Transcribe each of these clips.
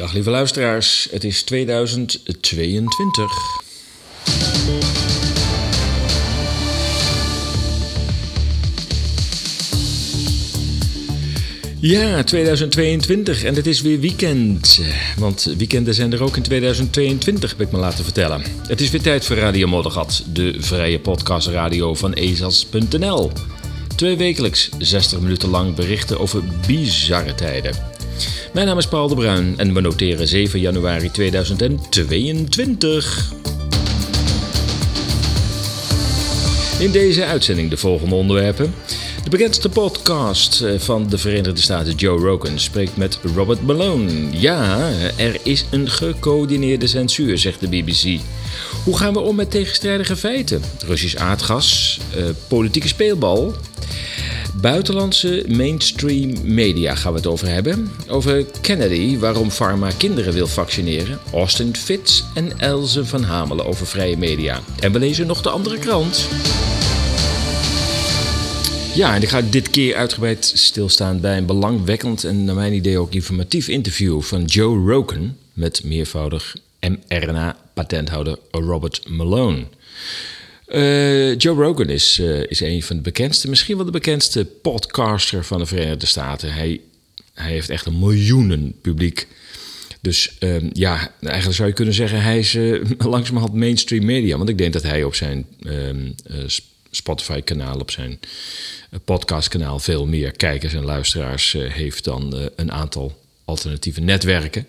Dag lieve luisteraars, het is 2022. Ja, 2022 en het is weer weekend. Want weekenden zijn er ook in 2022, heb ik me laten vertellen. Het is weer tijd voor Radio Moddergat, de vrije podcastradio van ezas.nl. Twee wekelijks, 60 minuten lang berichten over bizarre tijden. Mijn naam is Paul de Bruin en we noteren 7 januari 2022. In deze uitzending de volgende onderwerpen. De bekendste podcast eh, van de Verenigde Staten, Joe Rogan, spreekt met Robert Malone. Ja, er is een gecoördineerde censuur, zegt de BBC. Hoe gaan we om met tegenstrijdige feiten? Russisch aardgas, eh, politieke speelbal. Buitenlandse mainstream media gaan we het over hebben. Over Kennedy, waarom Pharma kinderen wil vaccineren. Austin Fitz en Elze van Hamelen over vrije media. En we lezen nog de andere krant. Ja, en ik ga dit keer uitgebreid stilstaan bij een belangwekkend en naar mijn idee ook informatief interview van Joe Rogan met meervoudig mRNA-patenthouder Robert Malone. Uh, Joe Rogan is, uh, is een van de bekendste, misschien wel de bekendste podcaster van de Verenigde Staten. Hij, hij heeft echt een miljoenen publiek. Dus uh, ja, eigenlijk zou je kunnen zeggen, hij is uh, langzamerhand mainstream media. Want ik denk dat hij op zijn ehm, Spotify-kanaal, op zijn podcast-kanaal, veel meer kijkers en luisteraars heeft dan een aantal alternatieve netwerken.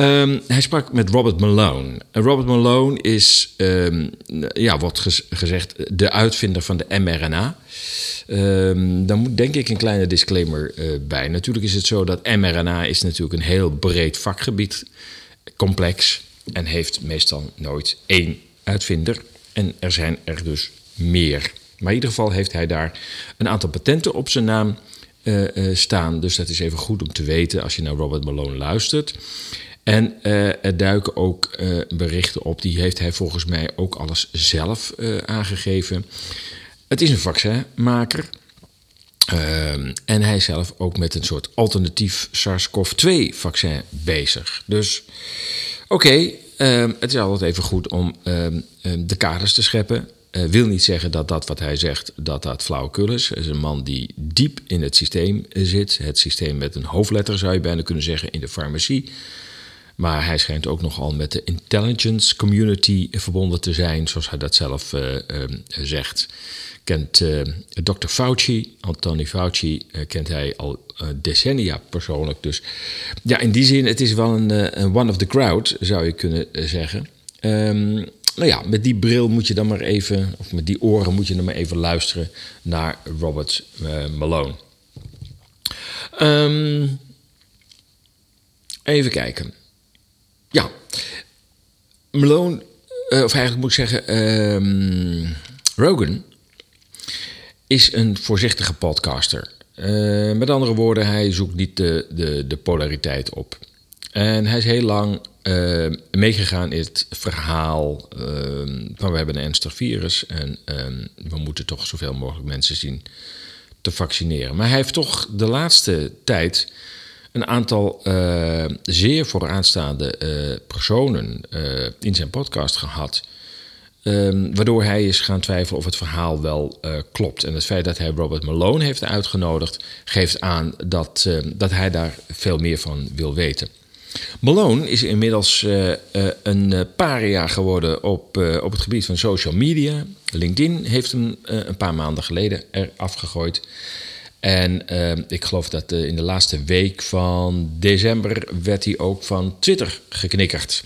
Um, hij sprak met Robert Malone. Robert Malone is, um, ja, wordt gezegd, de uitvinder van de mRNA. Um, daar moet denk ik een kleine disclaimer uh, bij. Natuurlijk is het zo dat mRNA is natuurlijk een heel breed vakgebied, complex en heeft meestal nooit één uitvinder. En er zijn er dus meer. Maar in ieder geval heeft hij daar een aantal patenten op zijn naam staan. Dus dat is even goed om te weten als je naar Robert Malone luistert. En uh, er duiken ook uh, berichten op, die heeft hij volgens mij ook alles zelf uh, aangegeven. Het is een vaccinmaker. Ehm, en hij is zelf ook met een soort alternatief SARS-CoV-2-vaccin bezig. Dus oké, ehm, het is altijd even goed om ehm, de kaders te scheppen. wil niet zeggen dat dat wat hij zegt, dat dat flauwekul is. Is een man die diep in het systeem zit. Het systeem met een hoofdletter zou je bijna kunnen zeggen in de farmacie. Maar hij schijnt ook nogal met de intelligence community verbonden te zijn, zoals hij dat zelf uh, uh, zegt. Kent uh, Dr. Fauci, Anthony Fauci, kent hij al decennia persoonlijk. Dus ja, in die zin, het is wel een, one of the crowd, zou je kunnen zeggen. Um, nou ja, met die bril moet je dan maar even, of met die oren moet je dan maar even luisteren naar Robert Malone. Um, even kijken. Ja, Malone, uh, of eigenlijk moet ik zeggen, uh, Rogan is een voorzichtige podcaster. Uh, met andere woorden, hij zoekt niet de, de, de polariteit op. En hij is heel lang uh, meegegaan in het verhaal ehm, van we hebben een ernstig virus en ehm, we moeten toch zoveel mogelijk mensen zien te vaccineren. Maar hij heeft toch de laatste tijd een aantal uh, zeer vooraanstaande uh, personen uh, in zijn podcast gehad. Um, waardoor hij is gaan twijfelen of het verhaal wel klopt. En het feit dat hij Robert Malone heeft uitgenodigd, geeft aan dat, dat hij daar veel meer van wil weten. Malone is inmiddels een paria geworden op, op het gebied van social media. LinkedIn heeft hem een paar maanden geleden eraf gegooid. En uh, ik geloof dat uh, in de laatste week van december werd hij ook van Twitter geknikkerd.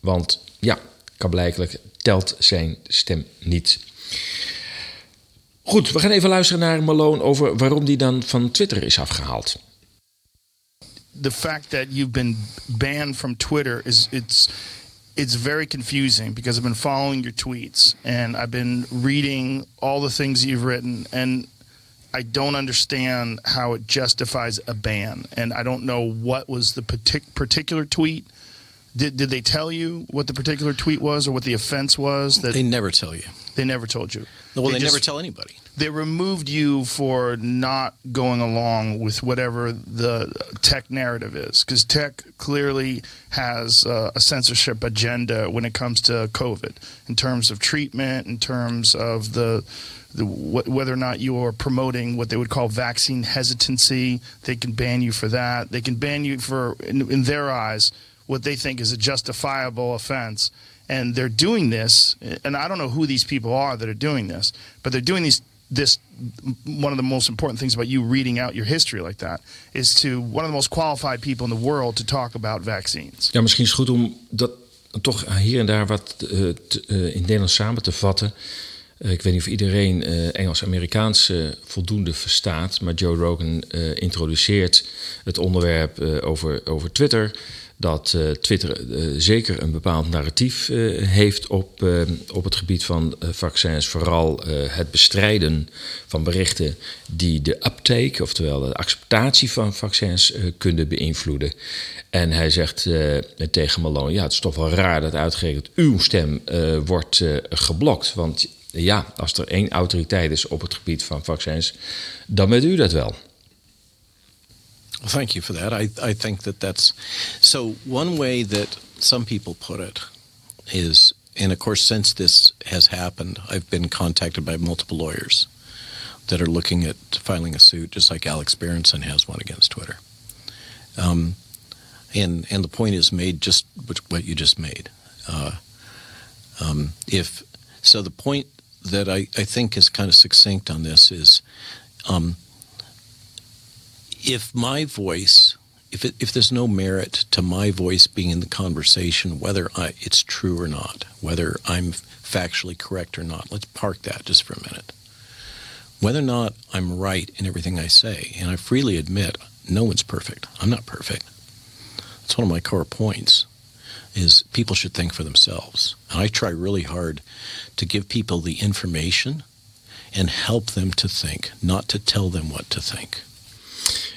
Want ja, kan blijkelijk telt zijn stem niet. Goed, we gaan even luisteren naar Malone over waarom die dan van Twitter is afgehaald. The fact that you've been banned from Twitter is it's it's very confusing because I've been following your tweets and I've been reading all the things you've written and I don't understand how it justifies a ban, and I don't know what was the partic- particular tweet Did, did they tell you what the particular tweet was or what the offense was? That They never tell you. they never told you. Well, they, just- never tell anybody. They removed you for not going along with whatever the tech narrative is, because tech clearly has uh, a censorship agenda when it comes to COVID, in terms of treatment, in terms of the, the wh- whether or not you are promoting what they would call vaccine hesitancy. They can ban you for that. They can ban you for, in, in their eyes, what they think is a justifiable offense. And they're doing this, and I don't know who these people are that are doing this, but they're doing these this one of the most important things about you reading out your history like that is to one of the most qualified people in the world to talk about vaccines. Ja, misschien is het goed om dat toch hier en daar wat eh, te- eh, in het Nederlands samen te vatten. Eh, ik weet niet of iedereen eh, Engels-Amerikaans eh, voldoende verstaat, maar Joe Rogan introduceert het onderwerp over, over Twitter. Dat Twitter zeker een bepaald narratief heeft op, op het gebied van vaccins. Vooral het bestrijden van berichten die de uptake, oftewel de acceptatie van vaccins, kunnen beïnvloeden. En hij zegt tegen Malone: Ja, het is toch wel raar dat uitgerekend uw stem wordt geblokt. Want ja, als er één autoriteit is op het gebied van vaccins, dan bent u dat wel. Well, thank you for that. I, I think that that's so. One way that some people put it is, and of course, since this has happened, I've been contacted by multiple lawyers that are looking at filing a suit, just like Alex Berenson has one against Twitter. Um, and and the point is made just what you just made. Uh, um, if so, the point that I, I think is kind of succinct on this is. Um, if my voice, if it, if there's no merit to my voice being in the conversation, whether I, it's true or not, whether I'm factually correct or not, let's park that just for a minute. Whether or not I'm right in everything I say, and I freely admit no one's perfect. I'm not perfect. It's one of my core points. Is people should think for themselves, and I try really hard to give people the information and help them to think, not to tell them what to think.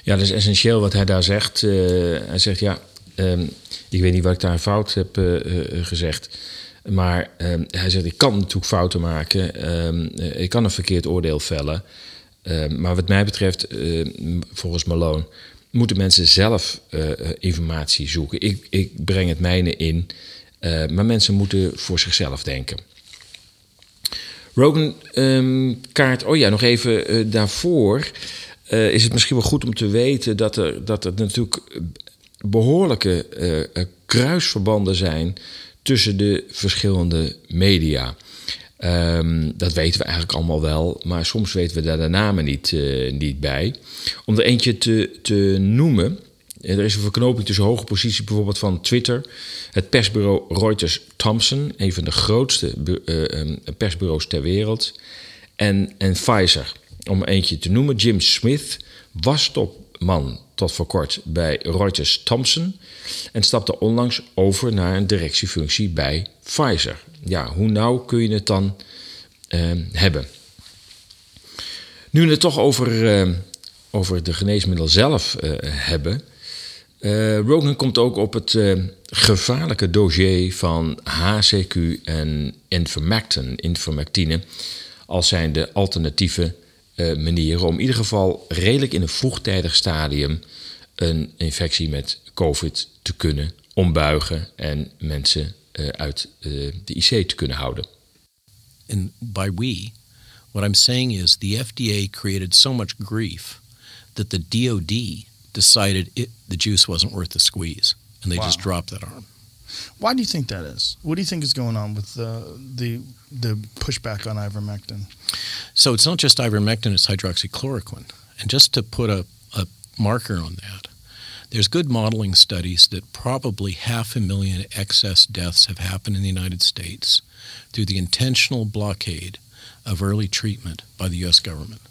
Ja, dat is essentieel wat hij daar zegt. Eh, hij zegt, ja, ehm, ik weet niet wat ik daar fout heb eh, eh, gezegd. Maar ehm, hij zegt, ik kan natuurlijk fouten maken. Ehm, eh, ik kan een verkeerd oordeel vellen. Maar wat mij betreft, volgens Malone, moeten mensen zelf eh, eh, informatie zoeken. Ik, ik breng het mijne in. eh, maar mensen moeten voor zichzelf denken. Rogan ehm, kaart, oh ja, nog even daarvoor is het misschien wel goed om te weten dat er, dat er natuurlijk behoorlijke eh, eh, kruisverbanden zijn tussen de verschillende media. Ehm, dat weten we eigenlijk allemaal wel, maar soms weten we daar de namen niet, eh, niet bij. Om er eentje te, te noemen, er is een verknoping tussen hoge positie bijvoorbeeld van Twitter, het persbureau Reuters Thomson, een van de grootste eh, ehm, persbureaus ter wereld, en, en Pfizer. Om er eentje te noemen, Jim Smith was topman tot voor kort bij Reuters Thomson en stapte onlangs over naar een directiefunctie bij Pfizer. Ja, hoe nauw kun je het dan ehm, hebben? Nu we het toch over, eh, over de geneesmiddel zelf eh, hebben. eh, Rogan komt ook op het eh, gevaarlijke dossier van HCQ en Ivermectin, Ivermectine, als zijn de alternatieve eh, manieren om in ieder geval redelijk in een vroegtijdig stadium een infectie met COVID te kunnen ombuigen en mensen uit eh, de IC te kunnen houden. and by we, what I'm saying is the FDA created so much grief that the DOD decided it, the juice wasn't worth the squeeze, and they just dropped that arm. Why do you think that is? What do you think is going on with the the the pushback on ivermectin? So it's not just ivermectin; it's hydroxychloroquine. And just to put a, a marker on that, there's good modeling studies that probably half a million excess deaths have happened in the United States through the intentional blockade of early treatment by the U.S. government.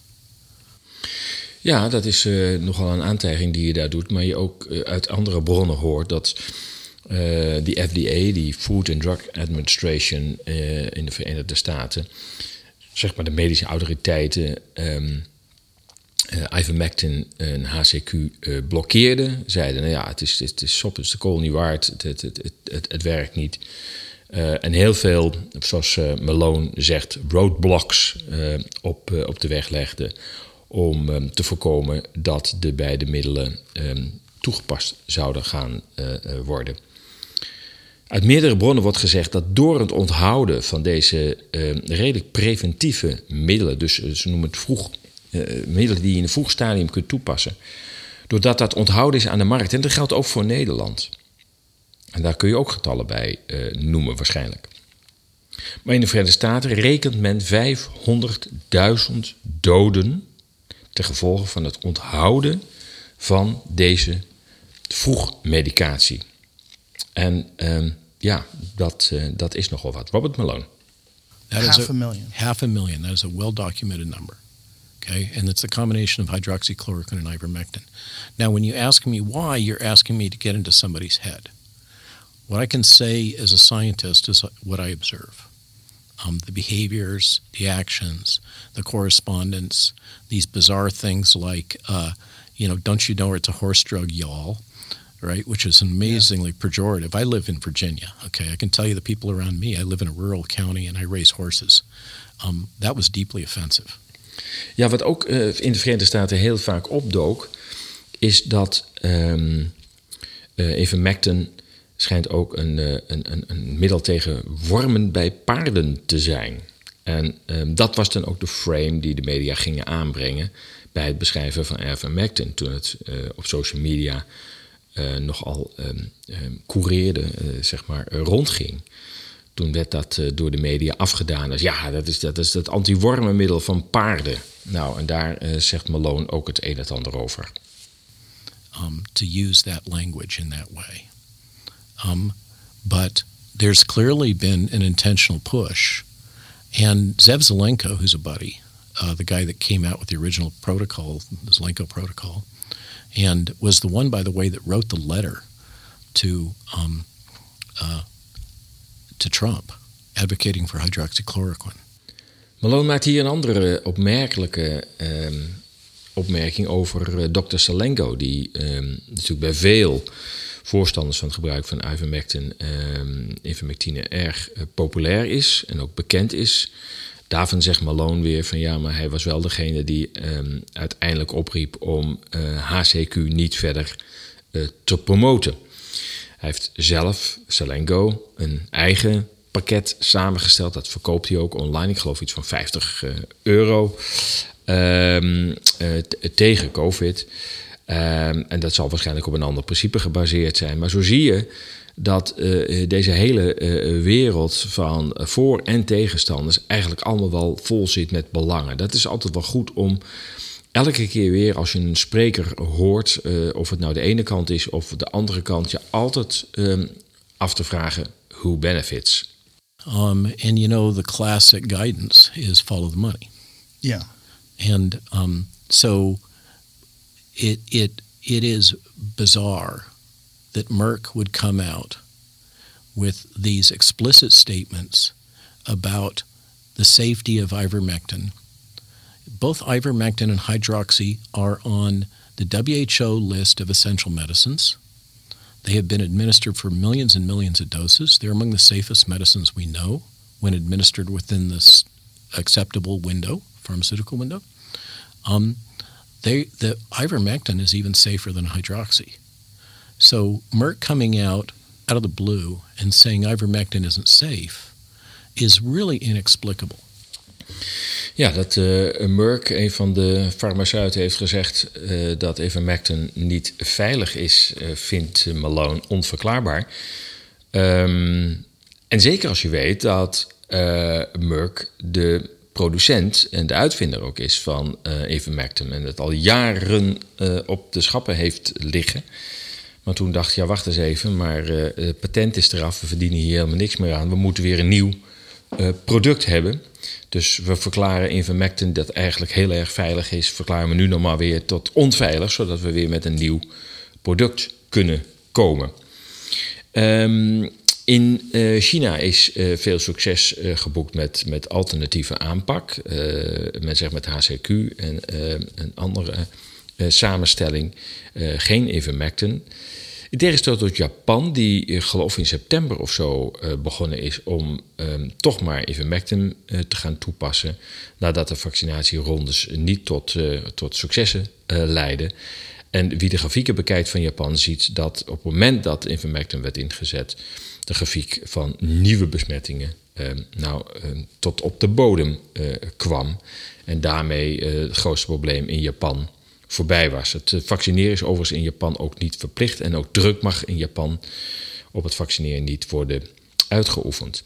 Ja, dat is eh, nogal een aantijging die je daar doet. Maar je ook eh, uit andere bronnen hoort dat eh, die FDA, die Food and Drug Administration in de Verenigde Staten, zeg maar de medische autoriteiten, ehm, uh, ivermectin en HCQ uh, blokkeerden. Zeiden, nou ja, het is, het is sop, het is de kool niet waard, het, het, het, het, het werkt niet. En heel veel, zoals Malone zegt, roadblocks op, op de weg legde om um, te voorkomen dat de beide middelen um, toegepast zouden gaan worden. Uit meerdere bronnen wordt gezegd dat door het onthouden van deze um, redelijk preventieve middelen, dus ze noemen het vroeg, middelen die je in een vroeg stadium kunt toepassen, doordat dat onthouden is aan de markt, en dat geldt ook voor Nederland. En daar kun je ook getallen bij uh, noemen waarschijnlijk. Maar in de Verenigde Staten rekent men 500.000 doden ten gevolge van het onthouden van deze vroegmedicatie. En uh, ja, dat, uh, dat is nogal wat. Robert Malone. That half a, a million. Half a million. That is a well documented number. Okay, and it's a combination of hydroxychloroquine and ivermectin. Now, when you ask me why, you're asking me to get into somebody's head. What I can say as a scientist is what I observe um, the behaviors, the actions, the correspondence, these bizarre things like, uh, you know, don't you know it's a horse drug, y'all? Right, which is amazingly yeah. pejorative. I live in Virginia. Okay, I can tell you the people around me. I live in a rural county and I raise horses. Um, that was deeply offensive. Ja, wat ook uh, in de Verenigde Staten heel vaak opdook, is dat um, uh, even Macton schijnt ook een, een, een, een middel tegen wormen bij paarden te zijn. En um, dat was dan ook de frame die de media gingen aanbrengen bij het beschrijven van Ivermectin. Toen het op social media nogal um, coureerde, zeg maar, rondging. Toen werd dat door de media afgedaan als ja, dat is, dat is het antiwormenmiddel van paarden. Nou, en daar zegt Malone ook het een en ander over. Um, to use that language in that way. Um, but there's clearly been an intentional push. And Zev Zelenko, who's a buddy, uh, the guy that came out with the original protocol, the Zelenko protocol, and was the one, by the way, that wrote the letter to um, uh, to Trump advocating for hydroxychloroquine. Malone maakt hier een andere opmerkelijke um, opmerking over uh, Dr. Salenko, die um, natuurlijk bij veel voorstanders van het gebruik van ivermectin, um, ivermectine erg uh, populair is en ook bekend is. Daarvan zegt Malone weer van ja, maar hij was wel degene die uiteindelijk opriep om uh, eh, HCQ niet verder te promoten. Heeft zelf, Salengo, een eigen pakket samengesteld. Dat verkoopt hij ook online. Ik geloof iets van 50 uh, euro um, tegen COVID. Um, en dat zal waarschijnlijk op een ander principe gebaseerd zijn. Maar zo zie je dat deze hele wereld van voor- en tegenstanders eigenlijk allemaal wel vol zit met belangen. Dat is altijd wel goed om elke keer weer als je een spreker hoort, uh, of het nou de ene kant is of de andere kant, je altijd um, af te vragen: who benefits? Um, and you know, the classic guidance is follow the money. Yeah. And um, so it it it is bizarre that Merck would come out with these explicit statements about the safety of ivermectin. Both ivermectin and hydroxy are on the WHO list of essential medicines. They have been administered for millions and millions of doses. They're among the safest medicines we know when administered within this acceptable window, pharmaceutical window. Um, they, the ivermectin is even safer than hydroxy. So Merck coming out out of the blue and saying ivermectin isn't safe is really inexplicable. Ja, dat uh, Merck, een van de farmaceuten, heeft gezegd uh, dat ivermectin niet veilig is, uh, vindt Malone onverklaarbaar. Um, en zeker als je weet dat Merck de producent en de uitvinder ook is van Ivermectin. En het al jaren op de schappen heeft liggen. Maar toen dacht ja, wacht eens even, maar het patent is eraf, we verdienen hier helemaal niks meer aan. We moeten weer een nieuw product hebben. Dus we verklaren Ivermectin dat eigenlijk heel erg veilig is, verklaren we nu nog maar weer tot onveilig, zodat we weer met een nieuw product kunnen komen. Um, In uh, China is uh, veel succes uh, geboekt met, met alternatieve aanpak. men zegt met HCQ en een andere samenstelling. geen ivermectin. In tegenstelling tot Japan, die ik geloof in september of zo begonnen is om um, toch maar ivermectin te gaan toepassen. Nadat de vaccinatierondes niet tot, tot successen leidden. En wie de grafieken bekijkt van Japan ziet dat op het moment dat ivermectin werd ingezet de grafiek van nieuwe besmettingen ehm, nou, ehm, tot op de bodem eh, kwam. En daarmee eh, het grootste probleem in Japan voorbij was. Het eh, vaccineren is overigens in Japan ook niet verplicht. En ook druk mag in Japan op het vaccineren niet worden uitgeoefend.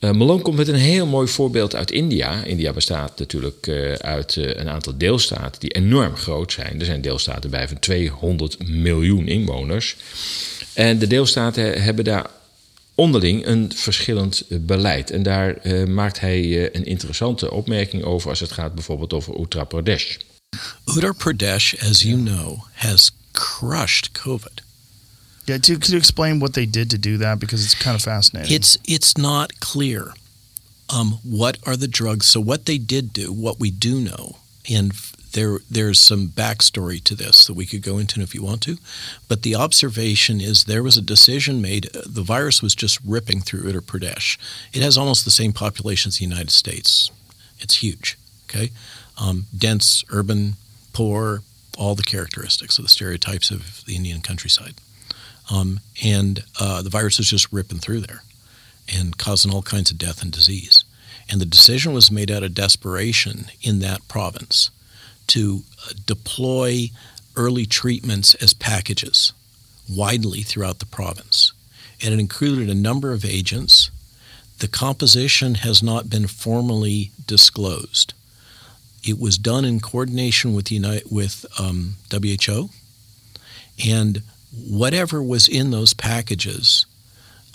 Uh, Malone komt met een heel mooi voorbeeld uit India. India bestaat natuurlijk uh, uit een aantal deelstaten die enorm groot zijn. Er zijn deelstaten bij van 200 miljoen inwoners. En de deelstaten hebben daar onderling een verschillend eh, beleid. En daar maakt hij een interessante opmerking over als het gaat bijvoorbeeld over Uttar Pradesh. Uttar Pradesh, as you know, has crushed COVID. Yeah, to, you explain what they did to do that because it's kind of fascinating. It's it's not clear um, what are the drugs. So what they did do, what we do know, and there there's some backstory to this that we could go into if you want to, but the observation is there was a decision made. The virus was just ripping through Uttar Pradesh. It has almost the same population as the United States. It's huge. Okay, um, dense, urban, poor, all the characteristics of the stereotypes of the Indian countryside, um, and uh, the virus was just ripping through there and causing all kinds of death and disease. And the decision was made out of desperation in that province to uh, deploy early treatments as packages widely throughout the province. And it included a number of agents. The composition has not been formally disclosed. It was done in coordination with, United, with um, WHO, and whatever was in those packages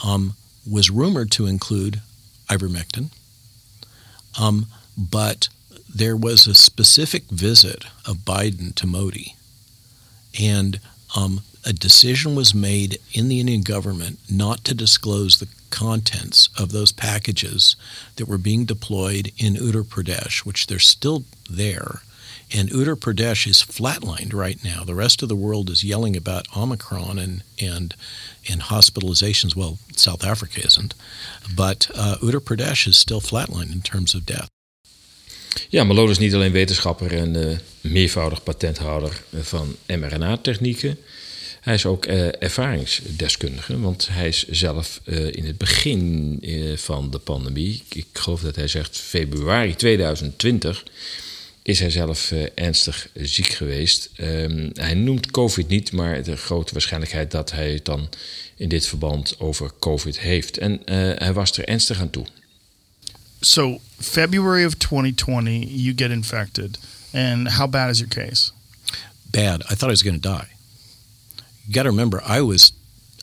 um, was rumored to include ivermectin, um, but there was a specific visit of Biden to Modi, and um, a decision was made in the Indian government not to disclose the contents of those packages that were being deployed in Uttar Pradesh, which they're still there. And Uttar Pradesh is flatlined right now. The rest of the world is yelling about Omicron and and and hospitalizations. Well, South Africa isn't, but uh, Uttar Pradesh is still flatlined in terms of death. Ja, Malone is niet alleen wetenschapper en uh, meervoudig patenthouder van mRNA-technieken. Hij is ook uh, ervaringsdeskundige, want hij is zelf uh, in het begin van de pandemie, ik geloof dat hij zegt februari 2020, is hij zelf ernstig ziek geweest. Um, hij noemt COVID niet, maar de grote waarschijnlijkheid dat hij het dan in dit verband over COVID heeft. En hij was er ernstig aan toe. so February of 2020, you get infected, and how bad is your case? Bad. I thought I was going to die. You got to remember, I was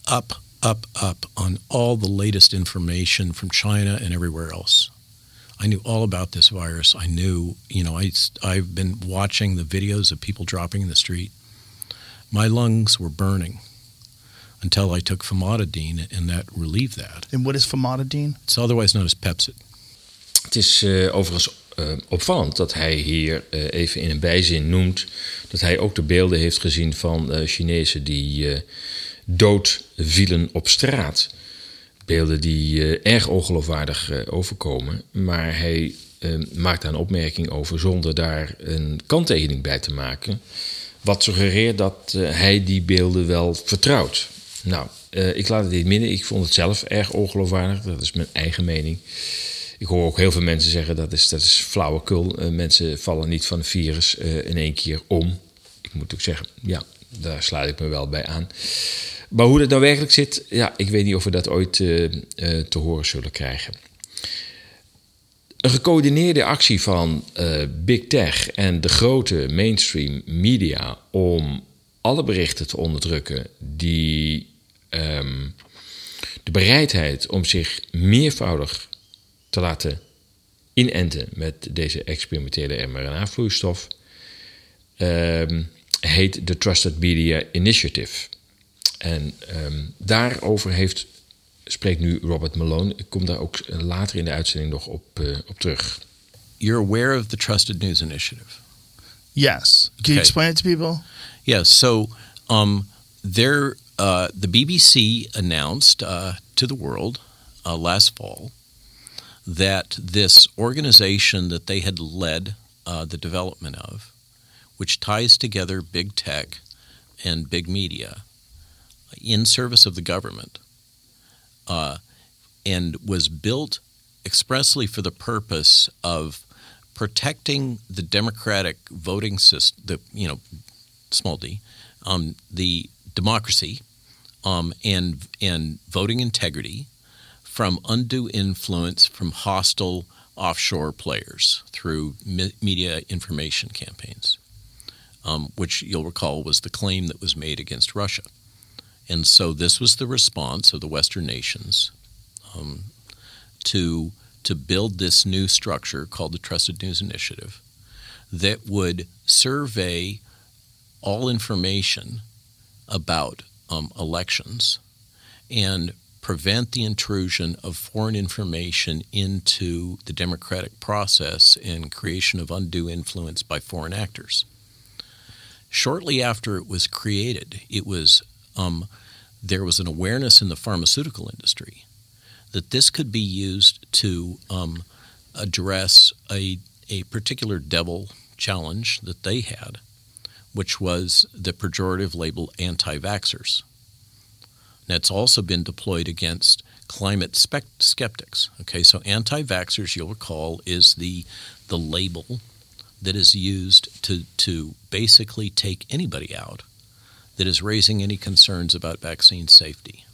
up, up, up on all the latest information from China and everywhere else. I knew all about this virus. I knew, you know, I, I've been watching the videos of people dropping in the street. My lungs were burning until I took famotidine, and that relieved that. And what is famotidine? It's otherwise known as Pepsid. Het is uh, overigens opvallend dat hij hier uh, even in een bijzin noemt dat hij ook de beelden heeft gezien van Chinezen die dood vielen op straat. Beelden die erg ongeloofwaardig overkomen, maar hij maakt daar een opmerking over zonder daar een kanttekening bij te maken. Wat suggereert dat hij die beelden wel vertrouwt. Nou, ik laat het niet midden. Ik vond het zelf erg ongeloofwaardig. Dat is mijn eigen mening. Ik hoor ook heel veel mensen zeggen dat is, dat is flauwekul. Uh, mensen vallen niet van het virus uh, in één keer om. Ik moet ook zeggen, ja, daar sluit ik me wel bij aan. Maar hoe dat nou werkelijk zit, ja, ik weet niet of we dat ooit uh, te horen zullen krijgen. Een gecoördineerde actie van Big Tech en de grote mainstream media om alle berichten te onderdrukken die um, de bereidheid om zich meervoudig te laten inenten met deze experimentele mRNA-vloeistof. Um, heet de Trusted Media Initiative. En um, daarover heeft spreekt nu Robert Malone. Ik kom daar ook later in de uitzending nog op, uh, op terug. You're aware of the Trusted News Initiative? Yes. Can you explain it to people? Yes. So um, there, uh, the BBC announced uh, to the world uh, last fall that this organization that they had led uh, the development of, which ties together big tech and big media in service of the government, uh, and was built expressly for the purpose of protecting the democratic voting system, the you know, small d, um, the democracy, um, and and voting integrity from undue influence from hostile offshore players through me- media information campaigns, um, which you'll recall was the claim that was made against Russia. And so this was the response of the Western nations um, to, to build this new structure called the Trusted News Initiative that would survey all information about um, elections and prevent the intrusion of foreign information into the democratic process and creation of undue influence by foreign actors. Shortly after it was created, it was um, there was an awareness in the pharmaceutical industry that this could be used to um, address a, a particular devil challenge that they had, which was the pejorative label anti vaxxers. That's also been deployed against climate skeptics. Okay, so anti vaxxers, you'll recall, is the, the label that is used to, to basically take anybody out that is raising any concerns about vaccine safety.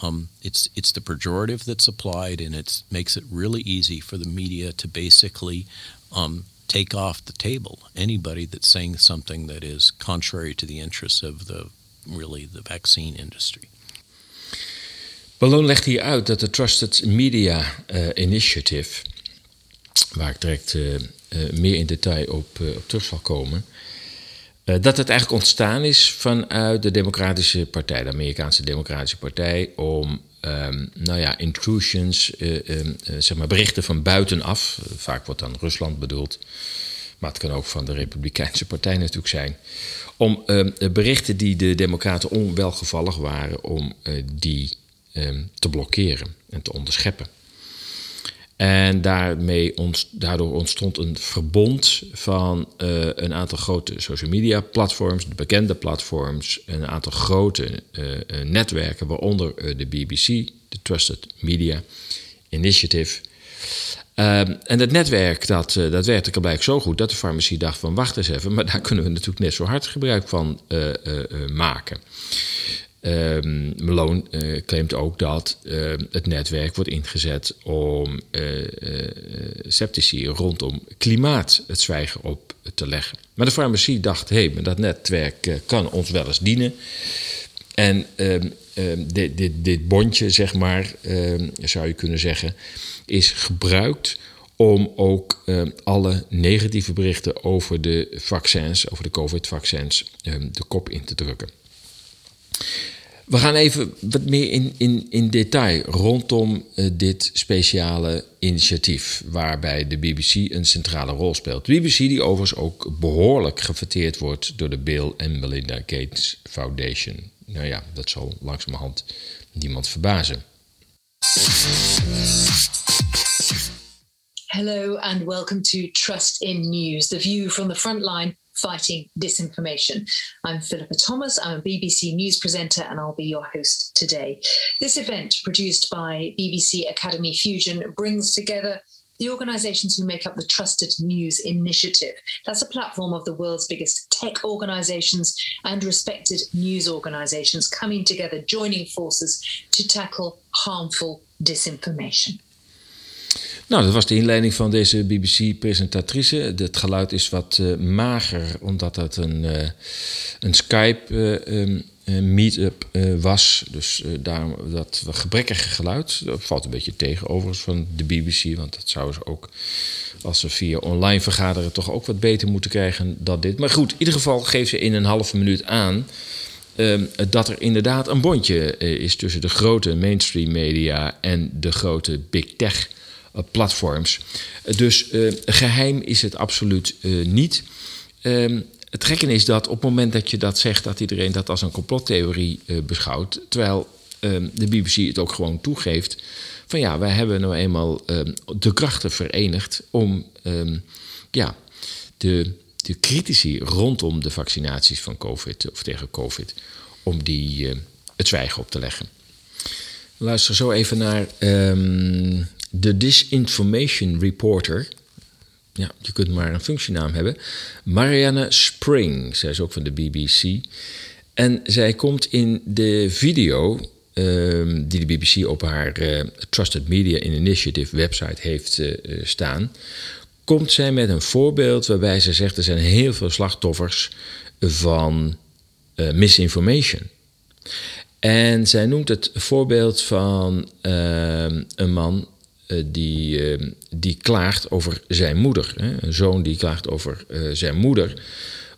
Um, it's it's the pejorative that's applied, and it makes it really easy for the media to basically um, take off the table anybody that's saying something that is contrary to the interests of the really the vaccine industry. Ballon legt hier uit dat de Trusted Media uh, Initiative, waar ik direct uh, uh, meer in detail op, terug zal komen, dat het eigenlijk ontstaan is vanuit de Democratische Partij, de Amerikaanse Democratische Partij, om um, nou ja, intrusions, uh, zeg maar berichten van buitenaf, vaak wordt dan Rusland bedoeld, maar het kan ook van de Republikeinse Partij natuurlijk zijn, om ehm, berichten die de Democraten onwelgevallig waren, om die um, te blokkeren en te onderscheppen. En daarmee ont, daardoor ontstond een verbond van uh, een aantal grote social media platforms, de bekende platforms, een aantal grote uh, netwerken, waaronder de BBC, de Trusted Media Initiative. Ehm, en het netwerk dat, dat werkte blijkbaar zo goed dat de farmacie dacht van wacht eens even, maar daar kunnen we natuurlijk net zo hard gebruik van maken. Um, Malone uh, claimt ook dat uh, het netwerk wordt ingezet om uh, sceptici rondom klimaat het zwijgen op te leggen. Maar de farmacie dacht: hé, hey, dat netwerk kan ons wel eens dienen. En um, dit, dit, dit bondje, zeg maar, zou je kunnen zeggen, is gebruikt om ook alle negatieve berichten over de vaccins, over de COVID-vaccins, de kop in te drukken. We gaan even wat meer in, in, in detail rondom uh, dit speciale initiatief, waarbij de BBC een centrale rol speelt. De BBC, die overigens ook behoorlijk gefeteerd wordt door de Bill en Melinda Gates Foundation. Nou ja, dat zal langzamerhand niemand verbazen. Hello and welcome to Trust in News, the view from the front line fighting disinformation. I'm Philippa Thomas. I'm a BBC News presenter and I'll be your host today. This event, produced by BBC Academy Fusion, brings together the organizations who make up the Trusted News Initiative. That's a platform of the world's biggest tech organizations and respected news organizations coming together, joining forces to tackle harmful disinformation. Nou, dat was de inleiding van deze BBC-presentatrice. Het geluid is wat uh, mager, omdat het een, uh, een Skype-meetup uh, um, was. Dus daarom dat gebrekkige geluid. Dat valt een beetje tegen overigens van de BBC. Want dat zouden ze ook, als ze via online vergaderen, toch ook wat beter moeten krijgen dan dit. Maar goed, in ieder geval geeft ze in een halve minuut aan ehm, dat er inderdaad een bondje is tussen de grote mainstream media en de grote big tech platforms. dus geheim is het absoluut niet. Ehm, het gekke is dat op het moment dat je dat zegt, dat iedereen dat als een complottheorie beschouwt. Terwijl ehm, de BBC het ook gewoon toegeeft van ja, wij hebben nou eenmaal ehm, de krachten verenigd om ehm, ja, de, de critici rondom de vaccinaties van COVID of tegen COVID, om die het zwijgen op te leggen. Luister zo even naar de Disinformation Reporter. Ja, je kunt maar een functienaam hebben. Marianne Spring, zij is ook van de BBC. En zij komt in de video Ehm, die de BBC op haar uh, Trusted Media Initiative website heeft uh, staan, komt zij met een voorbeeld waarbij ze zegt er zijn heel veel slachtoffers van misinformation. En zij noemt het voorbeeld van ehm, een man die, ehm, die klaagt over zijn moeder. Een zoon die klaagt over zijn moeder.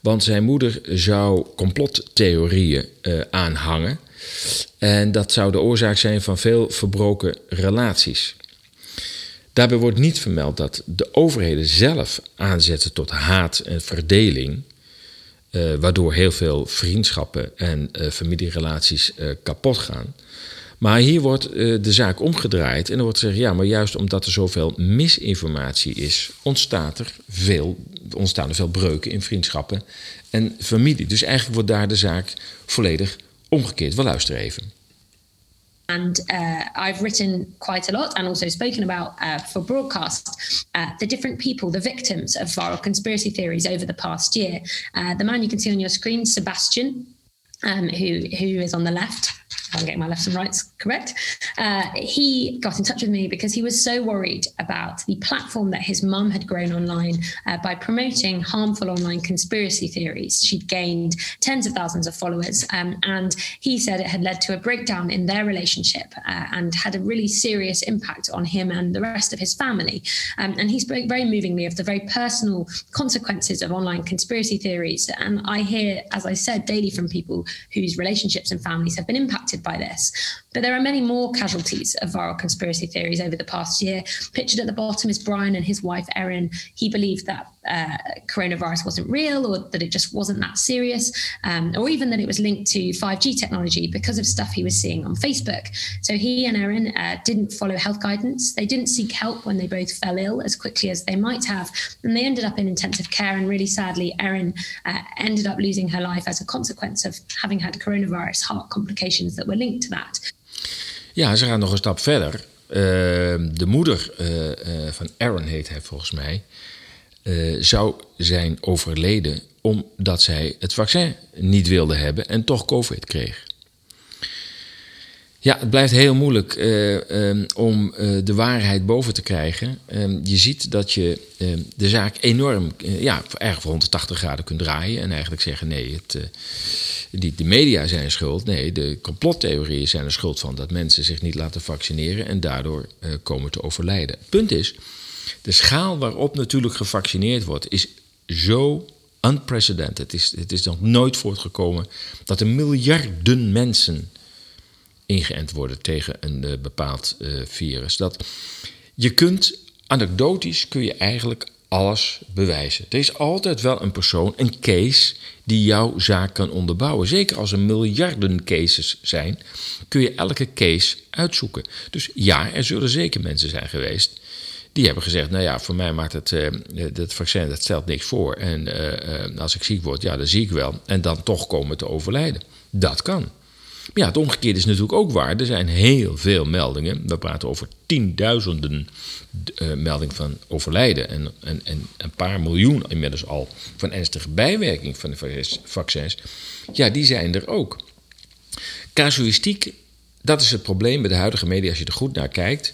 Want zijn moeder zou complottheorieën aanhangen. En dat zou de oorzaak zijn van veel verbroken relaties. Daarbij wordt niet vermeld dat de overheden zelf aanzetten tot haat en verdeling, eh, waardoor heel veel vriendschappen en uh, familierelaties kapot gaan. Maar hier wordt de zaak omgedraaid en er wordt gezegd: ja, maar juist omdat er zoveel misinformatie is, ontstaat er veel, ontstaan er veel breuken in vriendschappen en familie. Dus eigenlijk wordt daar de zaak volledig omgekeerd. We luisteren even. And uh, I've written quite a lot and also spoken about uh, for broadcast uh, the different people, the victims of viral conspiracy theories over the past year. The man you can see on your screen, Sebastian, um, who who is on the left. I'm getting my lefts and rights correct. Uh, he got in touch with me because he was so worried about the platform that his mum had grown online uh, by promoting harmful online conspiracy theories. She'd gained tens of thousands of followers, um, and he said it had led to a breakdown in their relationship uh, and had a really serious impact on him and the rest of his family. Um, and he spoke very movingly of the very personal consequences of online conspiracy theories. And I hear, as I said, daily from people whose relationships and families have been impacted by this. But there are many more casualties of viral conspiracy theories over the past year. Pictured at the bottom is Brian and his wife Erin. He believed that uh, coronavirus wasn't real or that it just wasn't that serious, um, or even that it was linked to 5G technology because of stuff he was seeing on Facebook. So he and Erin uh, didn't follow health guidance. They didn't seek help when they both fell ill as quickly as they might have. And they ended up in intensive care. And really sadly, Erin uh, ended up losing her life as a consequence of having had coronavirus heart complications that were linked to that. Ja, ze gaan nog een stap verder. Uh, de moeder uh, uh, van Aaron heet hij volgens mij. zou zijn overleden omdat zij het vaccin niet wilde hebben en toch COVID kreeg. Ja, het blijft heel moeilijk um, om de waarheid boven te krijgen. Um, je ziet dat je de zaak enorm, ja, erg 180 graden kunt draaien. En eigenlijk zeggen: nee, het, niet de media zijn schuld. Nee, de complottheorieën zijn er schuld van dat mensen zich niet laten vaccineren en daardoor komen te overlijden. Het punt is: de schaal waarop natuurlijk gevaccineerd wordt, is zo unprecedented. Het is, het is nog nooit voortgekomen dat er miljarden mensen ingeënt worden tegen een uh, bepaald uh, virus. Dat je kunt, anekdotisch kun je eigenlijk alles bewijzen. Er is altijd wel een persoon, een case, die jouw zaak kan onderbouwen. Zeker als er miljarden cases zijn, kun je elke case uitzoeken. Dus ja, er zullen zeker mensen zijn geweest die hebben gezegd: Nou ja, voor mij maakt het, uh, het vaccin dat stelt niks voor. En uh, als ik ziek word, ja, dan zie ik wel. En dan toch komen te overlijden. Dat kan. Maar ja, het omgekeerde is natuurlijk ook waar. Er zijn heel veel meldingen. We praten over tienduizenden uh, meldingen van overlijden. En, en, en een paar miljoen inmiddels al van ernstige bijwerking van de vaccins. Ja, die zijn er ook. Casuïstiek, dat is het probleem bij de huidige media als je er goed naar kijkt.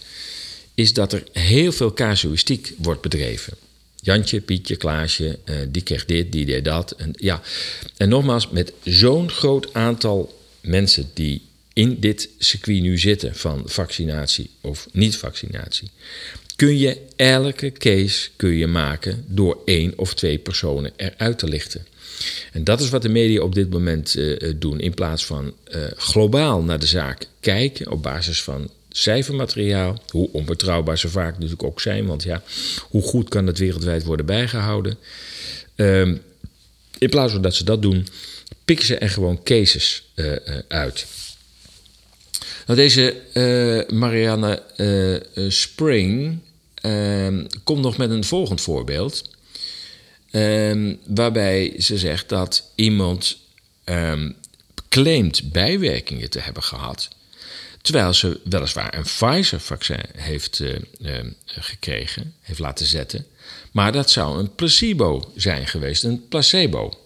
Is dat er heel veel casuïstiek wordt bedreven. Jantje, Pietje, Klaasje, uh, die kreeg dit, die deed dat. En, ja. en nogmaals, met zo'n groot aantal mensen die in dit circuit nu zitten van vaccinatie of niet-vaccinatie, kun je elke case kun je maken door één of twee personen eruit te lichten. En dat is wat de media op dit moment uh, doen. In plaats van uh, globaal naar de zaak kijken op basis van cijfermateriaal, hoe onbetrouwbaar ze vaak natuurlijk ook zijn, want ja, hoe goed kan het wereldwijd worden bijgehouden? Um, in plaats van dat ze dat doen, pikken ze er gewoon cases uh, uit. Nou, deze uh, Marianne Spring ehm, komt nog met een volgend voorbeeld. Um, waarbij ze zegt dat iemand um, claimt bijwerkingen te hebben gehad. Terwijl ze weliswaar een Pfizer-vaccin heeft gekregen, heeft laten zetten. Maar dat zou een placebo zijn geweest, een placebo.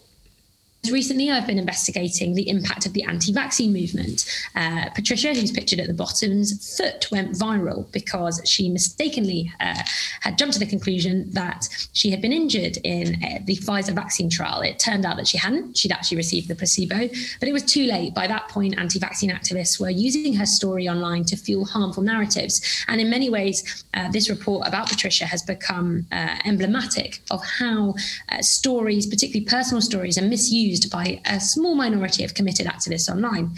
Recently, I've been investigating the impact of the anti vaccine movement. Uh, Patricia, who's pictured at the bottom's foot went viral because she mistakenly uh, had jumped to the conclusion that she had been injured in uh, the Pfizer vaccine trial. It turned out that she hadn't. She'd actually received the placebo, but it was too late. By that point, anti vaccine activists were using her story online to fuel harmful narratives. And in many ways, uh, this report about Patricia has become uh, emblematic of how uh, stories, particularly personal stories, are misused used by a small minority of committed activists online.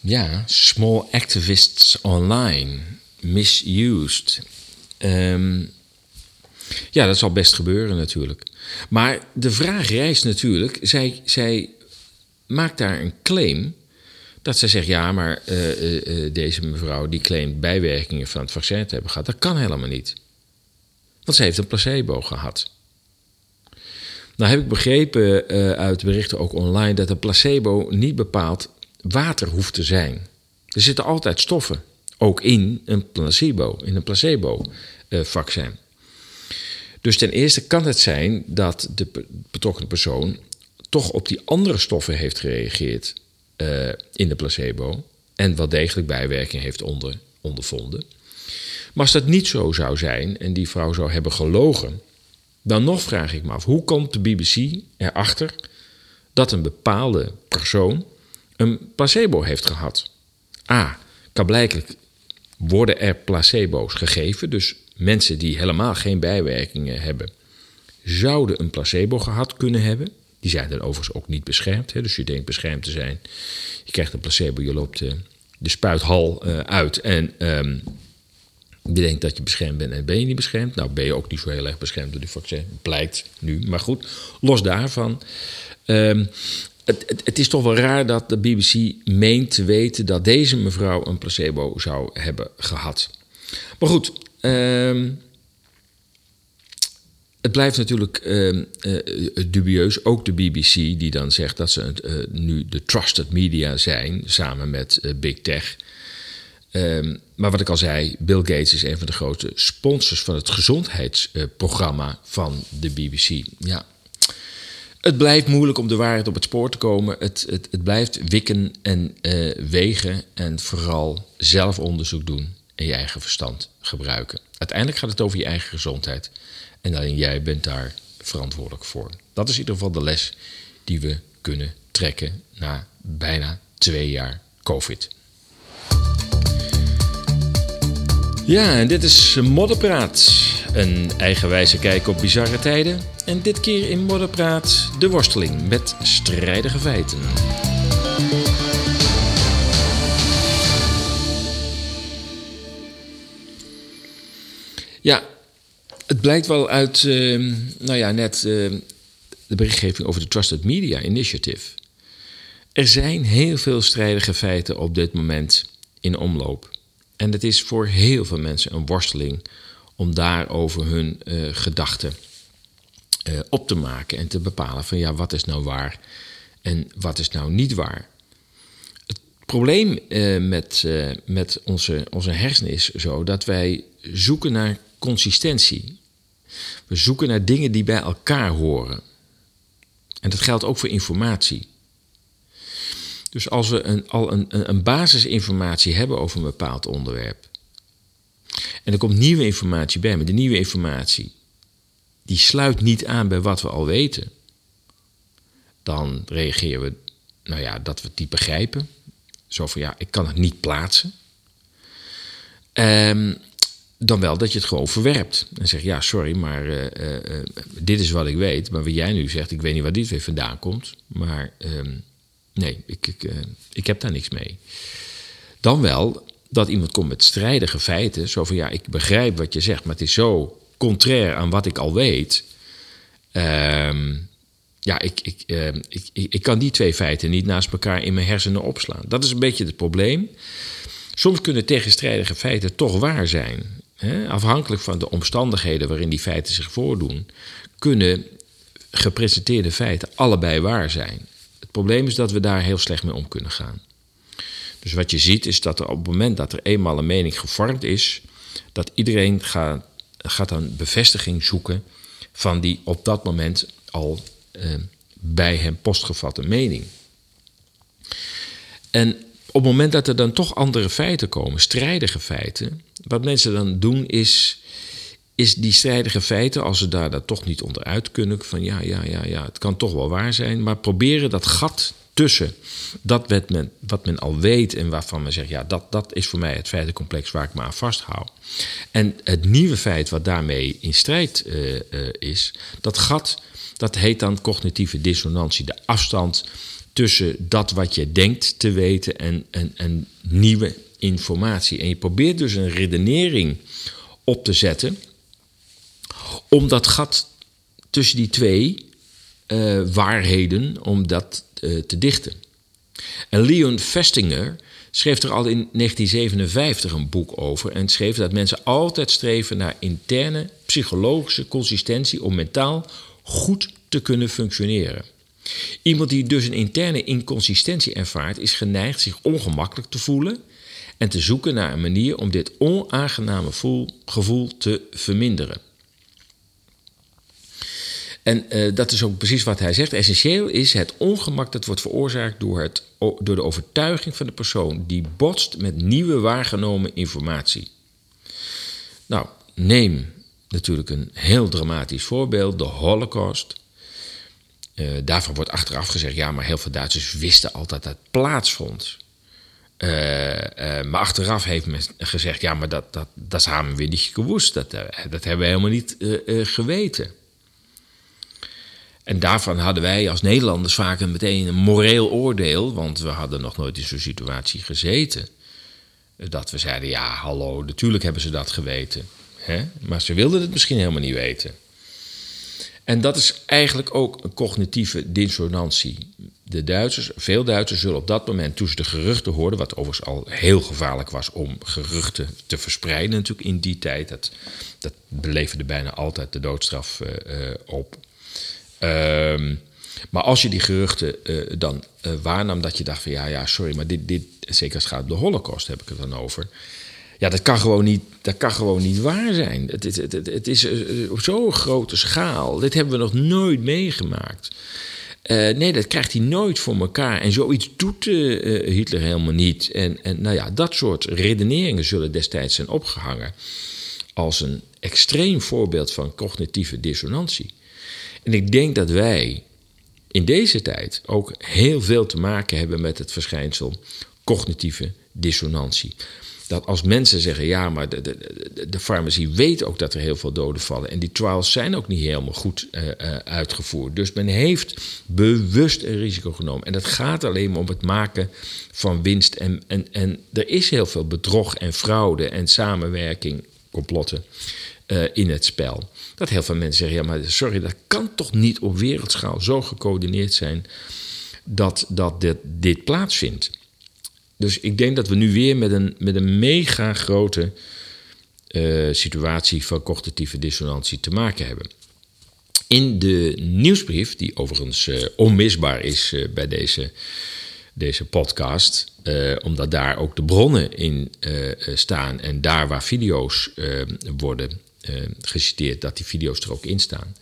Ja, small activists online, misused. Um, ja, dat zal best gebeuren natuurlijk. Maar de vraag rijst natuurlijk, zij, zij maakt daar een claim dat zij zegt, ja, maar uh, uh, deze mevrouw die claimt bijwerkingen van het vaccin te hebben gehad. Dat kan helemaal niet. Want ze heeft een placebo gehad. Nou heb ik begrepen uh, uit berichten ook online dat een placebo niet bepaald water hoeft te zijn. Er zitten altijd stoffen, ook in een placebo, in een placebo-vaccin. Uh, dus ten eerste kan het zijn dat de betrokken persoon toch op die andere stoffen heeft gereageerd uh, in de placebo en wel degelijk bijwerking heeft onder, ondervonden. Maar als dat niet zo zou zijn en die vrouw zou hebben gelogen, dan nog vraag ik me af, hoe komt de BBC erachter dat een bepaalde persoon een placebo heeft gehad? A, kan blijkelijk worden er placebo's gegeven, dus mensen die helemaal geen bijwerkingen hebben, zouden een placebo gehad kunnen hebben. Die zijn dan overigens ook niet beschermd, hè? dus je denkt beschermd te zijn. Je krijgt een placebo, je loopt de, de spuithal uh, uit en um, je denkt dat je beschermd bent en ben je niet beschermd. Nou, ben je ook niet zo heel erg beschermd door die vaccin. Blijkt nu. Maar goed, los daarvan. Um, het, het, het, is toch wel raar dat de BBC meent te weten dat deze mevrouw een placebo zou hebben gehad. Maar goed, um, het blijft natuurlijk uh, uh, dubieus. Ook de BBC, die dan zegt dat ze uh, nu de trusted media zijn, samen met Big Tech. Um, maar wat ik al zei, Bill Gates is een van de grote sponsors van het gezondheidsprogramma van de BBC. Ja. Het blijft moeilijk om de waarheid op het spoor te komen. Het, het, het blijft wikken en uh, wegen en vooral zelf onderzoek doen en je eigen verstand gebruiken. Uiteindelijk gaat het over je eigen gezondheid en alleen jij bent daar verantwoordelijk voor. Dat is in ieder geval de les die we kunnen trekken na bijna twee jaar COVID. Ja, en dit is Modderpraat. Een eigenwijze kijk op bizarre tijden. En dit keer in Modderpraat de worsteling met strijdige feiten. Ja, het blijkt wel uit, uh, nou ja, net uh, de berichtgeving over de Trusted Media Initiative. Er zijn heel veel strijdige feiten op dit moment in omloop. En het is voor heel veel mensen een worsteling om daarover hun uh, gedachten uh, op te maken en te bepalen van ja, wat is nou waar en wat is nou niet waar. Het probleem uh, met, met onze, onze hersenen is zo dat wij zoeken naar consistentie. We zoeken naar dingen die bij elkaar horen. En dat geldt ook voor informatie. Dus als we een, al een, een basisinformatie hebben over een bepaald onderwerp. En er komt nieuwe informatie bij, maar de nieuwe informatie die sluit niet aan bij wat we al weten. Dan reageren we, nou ja, dat we niet begrijpen. Zo van ja, ik kan het niet plaatsen. Um, dan wel dat je het gewoon verwerpt. En zegt, ja, sorry, maar dit is wat ik weet. Maar wat jij nu zegt, ik weet niet waar dit weer vandaan komt. Maar ehm, nee, ik, ik, ik heb daar niks mee. Dan wel dat iemand komt met strijdige feiten. Zo van, ja, ik begrijp wat je zegt, maar het is zo contrair aan wat ik al weet. Ehm, ja, ik, ik, ehm, ik, ik, ik, kan die twee feiten niet naast elkaar in mijn hersenen opslaan. Dat is een beetje het probleem. Soms kunnen tegenstrijdige feiten toch waar zijn. Hè? Afhankelijk van de omstandigheden waarin die feiten zich voordoen, kunnen gepresenteerde feiten allebei waar zijn. Het probleem is dat we daar heel slecht mee om kunnen gaan. Dus wat je ziet is dat op het moment dat er eenmaal een mening gevormd is, dat iedereen gaat, gaat dan bevestiging zoeken van die op dat moment al eh, bij hem postgevatte mening. En op het moment dat er dan toch andere feiten komen, strijdige feiten, wat mensen dan doen is, is die strijdige feiten, als ze daar, daar toch niet onderuit kunnen, van ja, ja, ja, ja, het kan toch wel waar zijn, maar proberen dat gat tussen dat wat men, wat men al weet en waarvan men zegt, ja, dat, dat is voor mij het feitencomplex waar ik me aan vasthoud. En het nieuwe feit wat daarmee in strijd uh, uh, is, dat gat, dat heet dan cognitieve dissonantie. De afstand tussen dat wat je denkt te weten en, en, en nieuwe informatie. En je probeert dus een redenering op te zetten om dat gat tussen die twee uh, waarheden, om dat uh, te dichten. En Leon Festinger schreef er al in 1957 een boek over en schreef dat mensen altijd streven naar interne psychologische consistentie om mentaal goed te kunnen functioneren. Iemand die dus een interne inconsistentie ervaart, is geneigd zich ongemakkelijk te voelen en te zoeken naar een manier om dit onaangename gevoel te verminderen. En uh, dat is ook precies wat hij zegt. Essentieel is het ongemak dat wordt veroorzaakt door, het, door de overtuiging van de persoon die botst met nieuwe waargenomen informatie. Nou, neem natuurlijk een heel dramatisch voorbeeld, de Holocaust. Uh, daarvan wordt achteraf gezegd, ja, maar heel veel Duitsers wisten altijd dat het plaatsvond. Uh, maar achteraf heeft men gezegd, ja, maar dat, dat, dat hebben we niet gewoest. Dat, dat hebben we helemaal niet geweten. En daarvan hadden wij als Nederlanders vaak een meteen een moreel oordeel, want we hadden nog nooit in zo'n situatie gezeten. Dat we zeiden, ja, hallo, natuurlijk hebben ze dat geweten. Hè? Maar ze wilden het misschien helemaal niet weten. En dat is eigenlijk ook een cognitieve dissonantie. De Duitsers, veel Duitsers zullen op dat moment, toen ze de geruchten hoorden, wat overigens al heel gevaarlijk was om geruchten te verspreiden, natuurlijk in die tijd, dat, dat bijna altijd de doodstraf uh, uh, op. Um, maar als je die geruchten uh, dan uh, waarnam, dat je dacht van ja, ja, sorry, maar dit, dit, zeker als het gaat om de Holocaust, heb ik het dan over. Ja, dat kan gewoon niet, dat kan gewoon niet waar zijn. Het, het, is uh, op zo'n grote schaal. Dit hebben we nog nooit meegemaakt. nee, dat krijgt hij nooit voor elkaar. En zoiets doet Hitler helemaal niet. En, en nou ja, dat soort redeneringen zullen destijds zijn opgehangen als een extreem voorbeeld van cognitieve dissonantie. En ik denk dat wij in deze tijd ook heel veel te maken hebben met het verschijnsel cognitieve dissonantie. Dat als mensen zeggen, ja, maar de, de, de farmacie weet ook dat er heel veel doden vallen. En die trials zijn ook niet helemaal goed uh, uh, uitgevoerd. Dus men heeft bewust een risico genomen. En dat gaat alleen maar om het maken van winst. En, en, en er is heel veel bedrog en fraude en samenwerking, complotten uh, in het spel. Dat heel veel mensen zeggen: ja, maar sorry, dat kan toch niet op wereldschaal zo gecoördineerd zijn dat, dat dit, dit plaatsvindt. Dus ik denk dat we nu weer met een, met een mega grote uh, situatie van cognitieve dissonantie te maken hebben. In de nieuwsbrief, die overigens uh, onmisbaar is uh, bij deze, deze podcast, omdat daar ook de bronnen in staan en daar waar video's worden geciteerd dat die video's er ook in staan.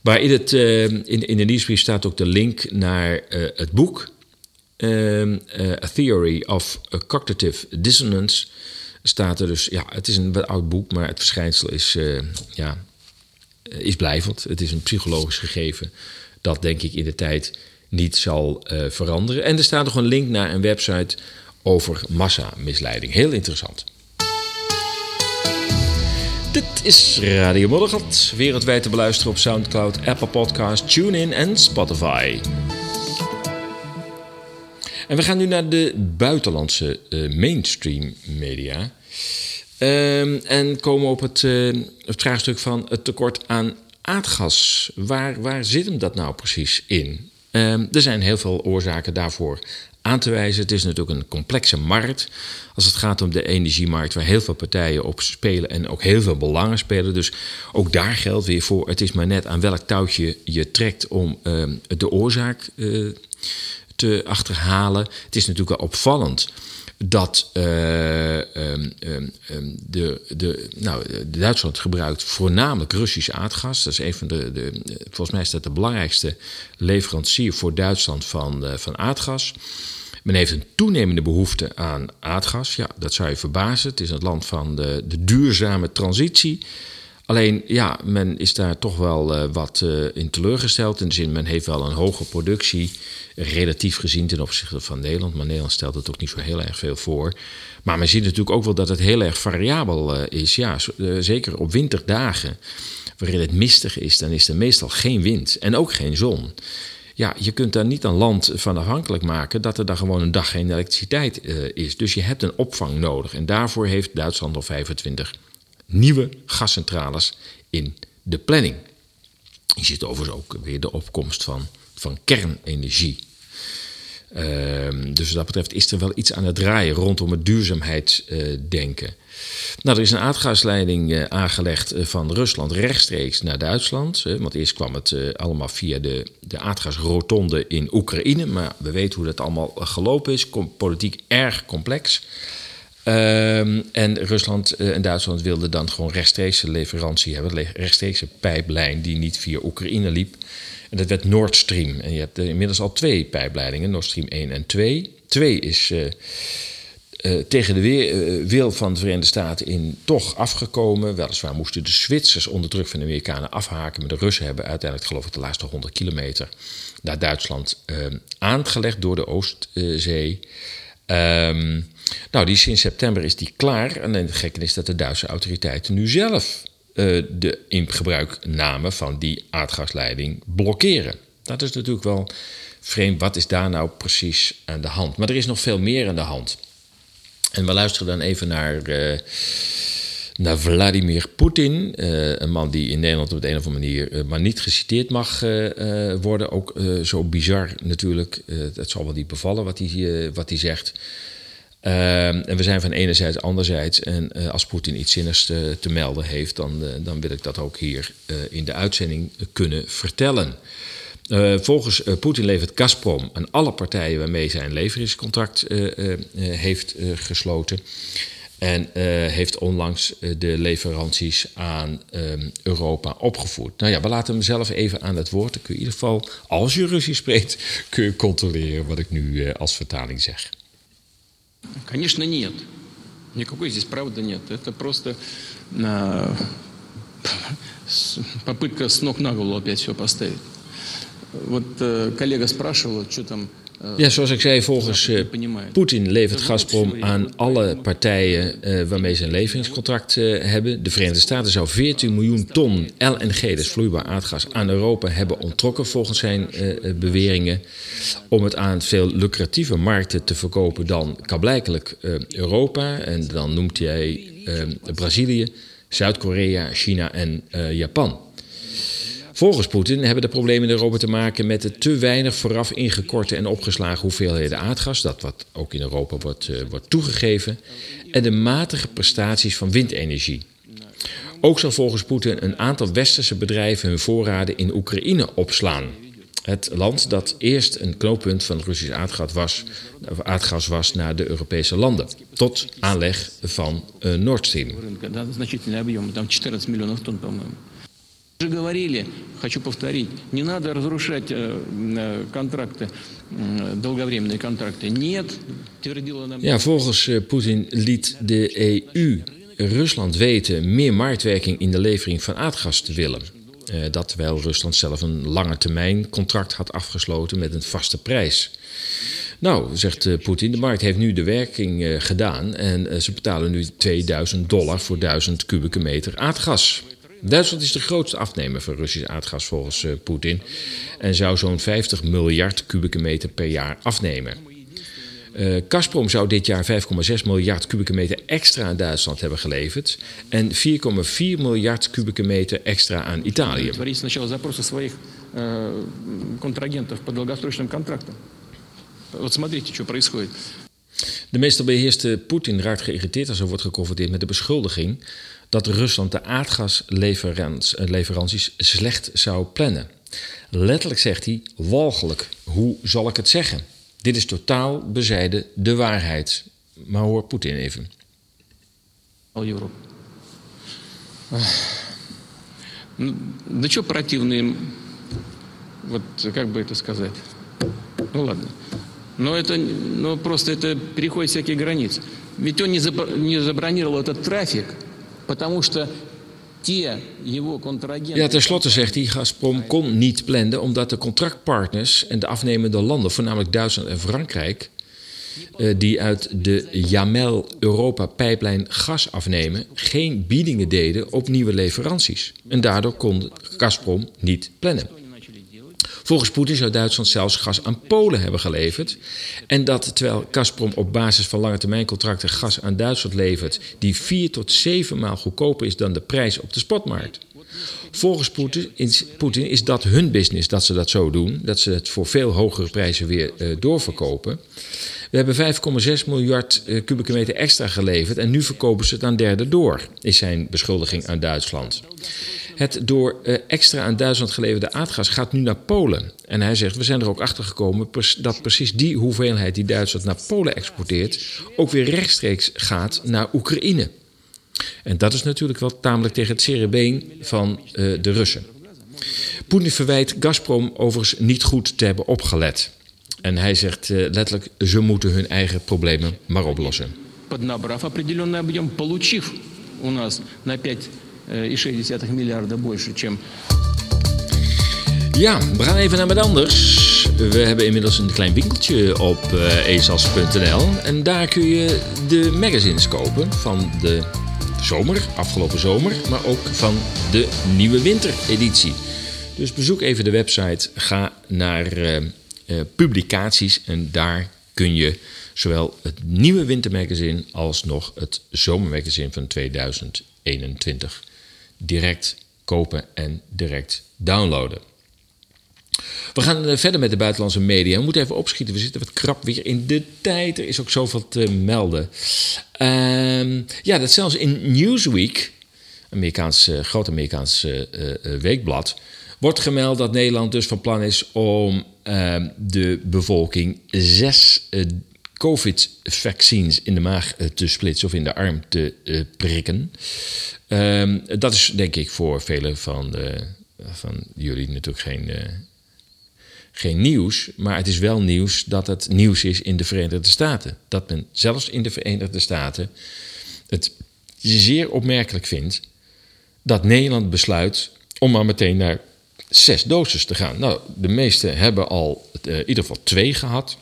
Maar in, het, uh, in, in de nieuwsbrief staat ook de link naar uh, het boek A Theory of Cognitive Dissonance. Staat er dus, ja, het is een wat oud boek, maar het verschijnsel is, ja, is blijvend. Het is een psychologisch gegeven dat denk ik in de tijd niet zal veranderen. En er staat nog een link naar een website over massamisleiding. Heel interessant. Dit is Radio Moddergat, wereldwijd te beluisteren op Soundcloud, Apple Podcasts, TuneIn en Spotify. En we gaan nu naar de buitenlandse uh, mainstream media. Um, en komen op het, uh, het, vraagstuk van het tekort aan aardgas. Waar, waar zit hem dat nou precies in? Um, er zijn heel veel oorzaken daarvoor aan te wijzen. Het is natuurlijk een complexe markt. Als het gaat om de energiemarkt, waar heel veel partijen op spelen en ook heel veel belangen spelen. Dus ook daar geldt weer voor: het is maar net aan welk touwtje je trekt om uh, de oorzaak uh, te achterhalen. Het is natuurlijk wel opvallend dat uh, um, um, de, de, nou, Duitsland gebruikt voornamelijk Russisch aardgas. Dat is een van de, de, volgens mij is dat de belangrijkste leverancier voor Duitsland van, uh, van aardgas. Men heeft een toenemende behoefte aan aardgas. Ja, dat zou je verbazen. Het is het land van de, de duurzame transitie. Alleen, ja, men is daar toch wel uh, wat uh, in teleurgesteld. In de zin, men heeft wel een hoge productie, relatief gezien ten opzichte van Nederland. Maar Nederland stelt het ook niet zo heel erg veel voor. Maar men ziet natuurlijk ook wel dat het heel erg variabel uh, is. Ja, zeker op winterdagen, waarin het mistig is, dan is er meestal geen wind en ook geen zon. Ja, je kunt daar niet een land van afhankelijk maken dat er dan gewoon een dag geen elektriciteit is. Dus je hebt een opvang nodig. En daarvoor heeft Duitsland al 25 nieuwe gascentrales in de planning. Je ziet overigens ook weer de opkomst van, van kernenergie. Uh, dus wat dat betreft is er wel iets aan het draaien rondom het duurzaamheidsdenken. Nou, er is een aardgasleiding uh, aangelegd eh, van Rusland rechtstreeks naar Duitsland. want eerst kwam het eh, allemaal via de, de aardgasrotonde in Oekraïne. Maar we weten hoe dat allemaal gelopen is. politiek erg complex. Um, en Rusland en Duitsland wilden dan gewoon rechtstreeks leverantie hebben, een rechtstreekse pijplijn die niet via Oekraïne liep. En dat werd Nord Stream. En je hebt inmiddels al twee pijpleidingen, Nord Stream 1 en 2. 2 is uh, tegen de weer, wil van de Verenigde Staten in toch afgekomen. Weliswaar moesten de Zwitsers onder druk van de Amerikanen afhaken, maar de Russen hebben uiteindelijk, geloof ik, de laatste 100 kilometer naar Duitsland ehm, aangelegd door de Oostzee. Um, nou, die sinds september is die klaar. En het gekke is dat de Duitse autoriteiten nu zelf de ingebruikname van die aardgasleiding blokkeren. Dat is natuurlijk wel vreemd. Wat is daar nou precies aan de hand? Maar er is nog veel meer aan de hand. En we luisteren dan even naar, uh, naar Vladimir Poetin. Uh, een man die in Nederland op de een of andere manier maar niet geciteerd mag worden. Ook zo bizar natuurlijk. het zal wel niet bevallen wat hij, wat hij zegt. En we zijn van enerzijds, anderzijds. En als Poetin iets zinnigs te, te melden heeft, dan, dan wil ik dat ook hier in de uitzending kunnen vertellen. volgens Poetin levert Gazprom aan alle partijen waarmee zij een leveringscontract heeft gesloten. En heeft onlangs de leveranties aan ehm, Europa opgevoerd. Nou ja, we laten hem zelf even aan het woord. Dan kun je in ieder geval, als je Russisch spreekt, kun je controleren wat ik nu als vertaling zeg. Конечно, нет. Никакой здесь правды нет. Это просто э, попытка с ног на голову опять все поставить. Ja, zoals ik zei, volgens uh, Poetin levert Gazprom aan alle partijen uh, waarmee ze een leveringscontract uh, hebben. De Verenigde Staten zou 14 miljoen ton LNG, dus vloeibaar aardgas, aan Europa hebben ontrokken volgens zijn beweringen. Om het aan veel lucratieve markten te verkopen dan kablijkelijk Europa. En dan noemt hij Brazilië, Zuid-Korea, China en Japan. Volgens Poetin hebben de problemen in Europa te maken met de te weinig vooraf ingekorte en opgeslagen hoeveelheden aardgas, dat wat ook in Europa wordt, uh, wordt toegegeven, en de matige prestaties van windenergie. Ook zal volgens Poetin een aantal westerse bedrijven hun voorraden in Oekraïne opslaan. Het land dat eerst een knooppunt van Russisch aardgas was, aardgas was naar de Europese landen. Tot aanleg van uh, Nord Stream уже говорили, хочу повторить, не надо разрушать э, контракты, э, долговременные контракты. Нет, твердила нам... Ja, volgens uh, Poetin liet de EU Rusland weten meer marktwerking in de levering van aardgas te willen. Uh, dat terwijl Rusland zelf een lange termijn contract had afgesloten met een vaste prijs. Nou, zegt uh, Poetin, de markt heeft nu de werking uh, gedaan en uh, ze betalen nu 2000 dollar voor 1000 kubieke meter aardgas. Duitsland is de grootste afnemer van Russisch aardgas volgens Poetin en zou zo'n 50 miljard kubieke meter per jaar afnemen. Uh, Gazprom zou dit jaar 5,6 miljard kubieke meter extra aan Duitsland hebben geleverd en 4,4 miljard kubieke meter extra aan Italië. De meestal beheerste Poetin raakt geïrriteerd als hij wordt geconfronteerd met de beschuldiging dat Rusland de aardgasleveranties slecht zou plannen. Letterlijk zegt hij: walgelijk, hoe zal ik het zeggen? Dit is totaal bezijden de waarheid. Maar hoor Poetin even. Европа. Да что противные, вот как бы это сказать? Ну ладно. Но это, ну просто это переходит всякие границы. Ведь он не, не забронировал этот трафик, потому что ja, tenslotte zegt hij, Gazprom kon niet plannen omdat de contractpartners en de afnemende landen, voornamelijk Duitsland en Frankrijk, eh, die uit de Jamel-Europa-pijplijn gas afnemen, geen biedingen deden op nieuwe leveranties. En daardoor kon Gazprom niet plannen. Volgens Poetin zou Duitsland zelfs gas aan Polen hebben geleverd. En dat terwijl Gazprom op basis van lange termijn contracten gas aan Duitsland levert, die vier tot zeven maal goedkoper is dan de prijs op de spotmarkt. Volgens Poetin is, dat hun business dat ze dat zo doen, dat ze het voor veel hogere prijzen weer uh, doorverkopen. We hebben 5,6 miljard uh, kubieke meter extra geleverd en nu verkopen ze het aan derde door, is zijn beschuldiging aan Duitsland. Het door uh, extra aan Duitsland geleverde aardgas gaat nu naar Polen. En hij zegt, we zijn er ook achter gekomen dat precies die hoeveelheid die Duitsland naar Polen exporteert, ook weer rechtstreeks gaat naar Oekraïne. En dat is natuurlijk wel tamelijk tegen het cerebeen van uh, de Russen. Poetin verwijt Gazprom overigens niet goed te hebben opgelet. En hij zegt uh, letterlijk, ze moeten hun eigen problemen maar oplossen. Поднабрав определенный объем, получив у нас на 5 1,6 miljarden больше, чем... Ja, we gaan even naar wat anders. We hebben inmiddels een klein winkeltje op uh, ezas.nl. En daar kun je de magazines kopen van de zomer, afgelopen zomer, maar ook van de nieuwe wintereditie. Dus bezoek even de website, ga naar uh, uh, publicaties en daar kun je zowel het nieuwe wintermagazine als nog het zomermagazine van 2021 direct kopen en direct downloaden. We gaan eh, verder met de buitenlandse media. We moeten even opschieten. We zitten wat krap weer in de tijd. Er is ook zoveel te melden. Uh, ja, dat zelfs in Newsweek, Amerikaans, uh, groot Amerikaans uh, weekblad, wordt gemeld dat Nederland dus van plan is om ehm, de bevolking zes COVID-vaccins in de maag te splitsen of in de arm te prikken. Um, dat is denk ik voor velen van, de, van jullie natuurlijk geen, uh, geen nieuws. Maar het is wel nieuws dat het nieuws is in de Verenigde Staten. Dat men zelfs in de Verenigde Staten het zeer opmerkelijk vindt dat Nederland besluit om maar meteen naar zes doses te gaan. Nou, de meeste hebben al in ieder geval twee gehad.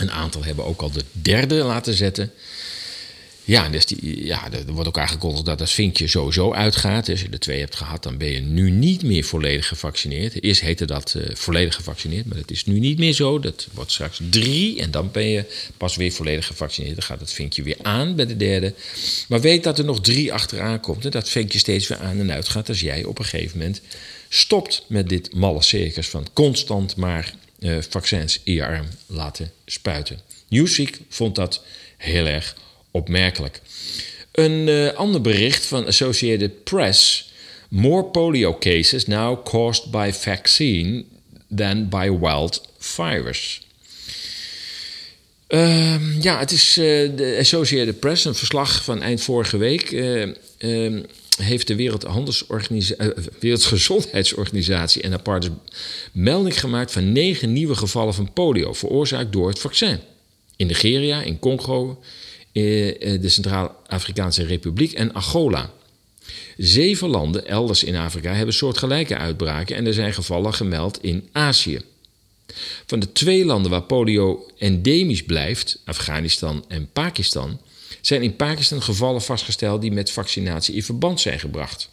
Een aantal hebben ook al de derde laten zetten. Ja, dus die, ja, er wordt ook aangekondigd dat dat vinkje sowieso uitgaat. Dus als je de twee hebt gehad, dan ben je nu niet meer volledig gevaccineerd. Eerst heette dat uh, volledig gevaccineerd, maar dat is nu niet meer zo. Dat wordt straks drie en dan ben je pas weer volledig gevaccineerd. Dan gaat het vinkje weer aan bij de derde. Maar weet dat er nog drie achteraan komt en dat vinkje steeds weer aan en uit gaat als jij op een gegeven moment stopt met dit malle circus van constant maar uh, vaccins in je arm laten spuiten. Newsweek vond dat heel erg opmerkelijk. Een uh, ander bericht van Associated Press. More polio cases now caused by vaccine than by wild virus. Uh, ja, het is uh, de Associated Press, een verslag van eind vorige week. Heeft de Wereldgezondheidsorganisatie en aparte melding gemaakt van negen nieuwe gevallen van polio, veroorzaakt door het vaccin. In Nigeria, in Congo, eh, eh, de Centraal-Afrikaanse Republiek en Angola. Zeven landen elders in Afrika hebben soortgelijke uitbraken en er zijn gevallen gemeld in Azië. Van de twee landen waar polio endemisch blijft, Afghanistan en Pakistan, zijn in Pakistan gevallen vastgesteld die met vaccinatie in verband zijn gebracht.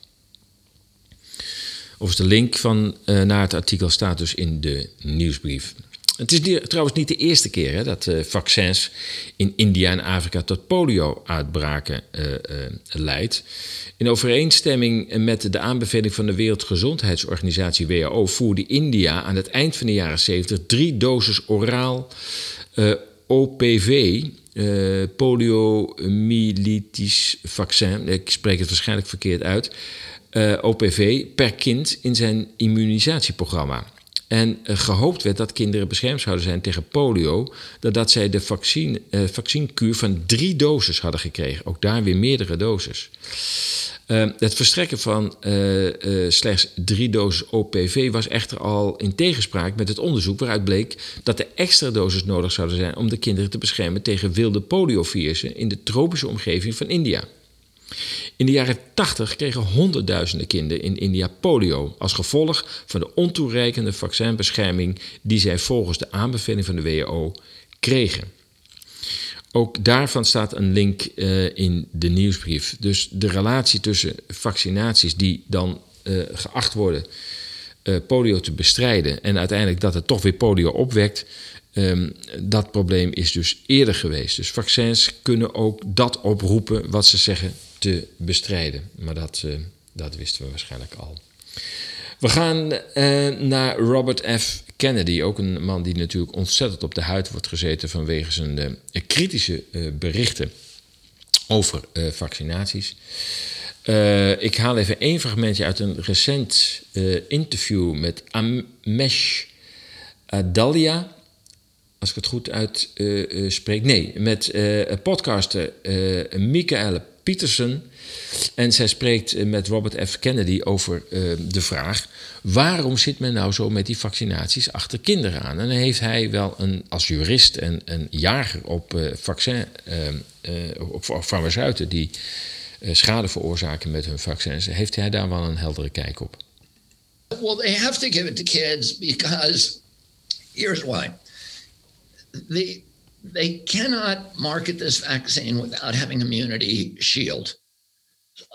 Of de link van, uh, naar het artikel staat dus in de nieuwsbrief. Het is trouwens niet de eerste keer hè, dat uh, vaccins in India en Afrika tot polio-uitbraken uh, uh, leidt. In overeenstemming met de aanbeveling van de Wereldgezondheidsorganisatie WHO voerde India aan het eind van de jaren 70 drie doses oraal OPV, poliomyelitis vaccin, ik spreek het waarschijnlijk verkeerd uit, OPV per kind in zijn immunisatieprogramma. En uh, gehoopt werd dat kinderen beschermd zouden zijn tegen polio, doordat zij de vaccin, uh, vaccinkuur van drie doses hadden gekregen. Ook daar weer meerdere doses. Uh, het verstrekken van slechts drie doses OPV was echter al in tegenspraak met het onderzoek waaruit bleek dat er extra doses nodig zouden zijn om de kinderen te beschermen tegen wilde poliovirussen in de tropische omgeving van India. In de jaren 80 kregen honderdduizenden kinderen in India polio als gevolg van de ontoereikende vaccinbescherming die zij volgens de aanbeveling van de WHO kregen. Ook daarvan staat een link uh, in de nieuwsbrief. Dus de relatie tussen vaccinaties die dan uh, geacht worden uh, polio te bestrijden en uiteindelijk dat het toch weer polio opwekt, Um, dat probleem is dus eerder geweest. Dus vaccins kunnen ook dat oproepen wat ze zeggen te bestrijden. Maar dat, dat wisten we waarschijnlijk al. We gaan naar Robert F. Kennedy, ook een man die natuurlijk ontzettend op de huid wordt gezeten vanwege zijn uh, kritische berichten over vaccinaties. ik haal even één fragmentje uit een recent interview met Amesh Adalia als ik het goed uitspreek. Nee, met podcaster Michael Peterson. En zij spreekt met Robert F. Kennedy over de vraag: waarom zit men nou zo met die vaccinaties achter kinderen aan? En dan heeft hij wel een, als jurist en een jager op vaccin, op farmaceuten die schade veroorzaken met hun vaccins, heeft hij daar wel een heldere kijk op. Well, they have to give it to kids because here's why. they they cannot market this vaccine without having immunity shield.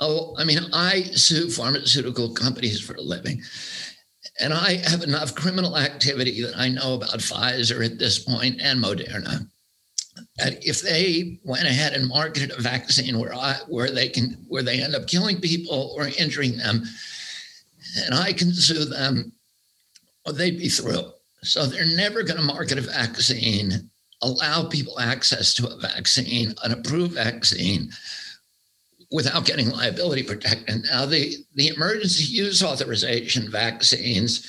Oh, I mean, I sue pharmaceutical companies for a living. And I have enough criminal activity that I know about Pfizer at this point and Moderna. That if they went ahead and marketed a vaccine where I where they can where they end up killing people or injuring them, and I can sue them, well, they'd be through. So they're never going to market a vaccine, allow people access to a vaccine, an approved vaccine, without getting liability protection. Now, the, the emergency use authorization vaccines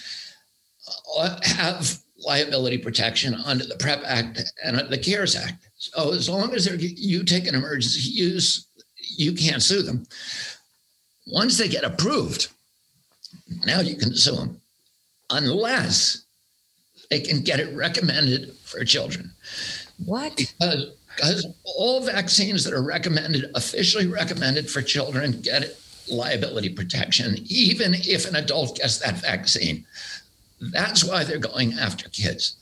uh, have liability protection under the PrEP Act and the CARES Act. So as long as you take an emergency use, you can't sue them. Once they get approved, now you can sue them, unless they can get it recommended for children. What? Because, because all vaccines that are recommended, officially recommended for children, get liability protection, even if an adult gets that vaccine. That's why they're going after kids.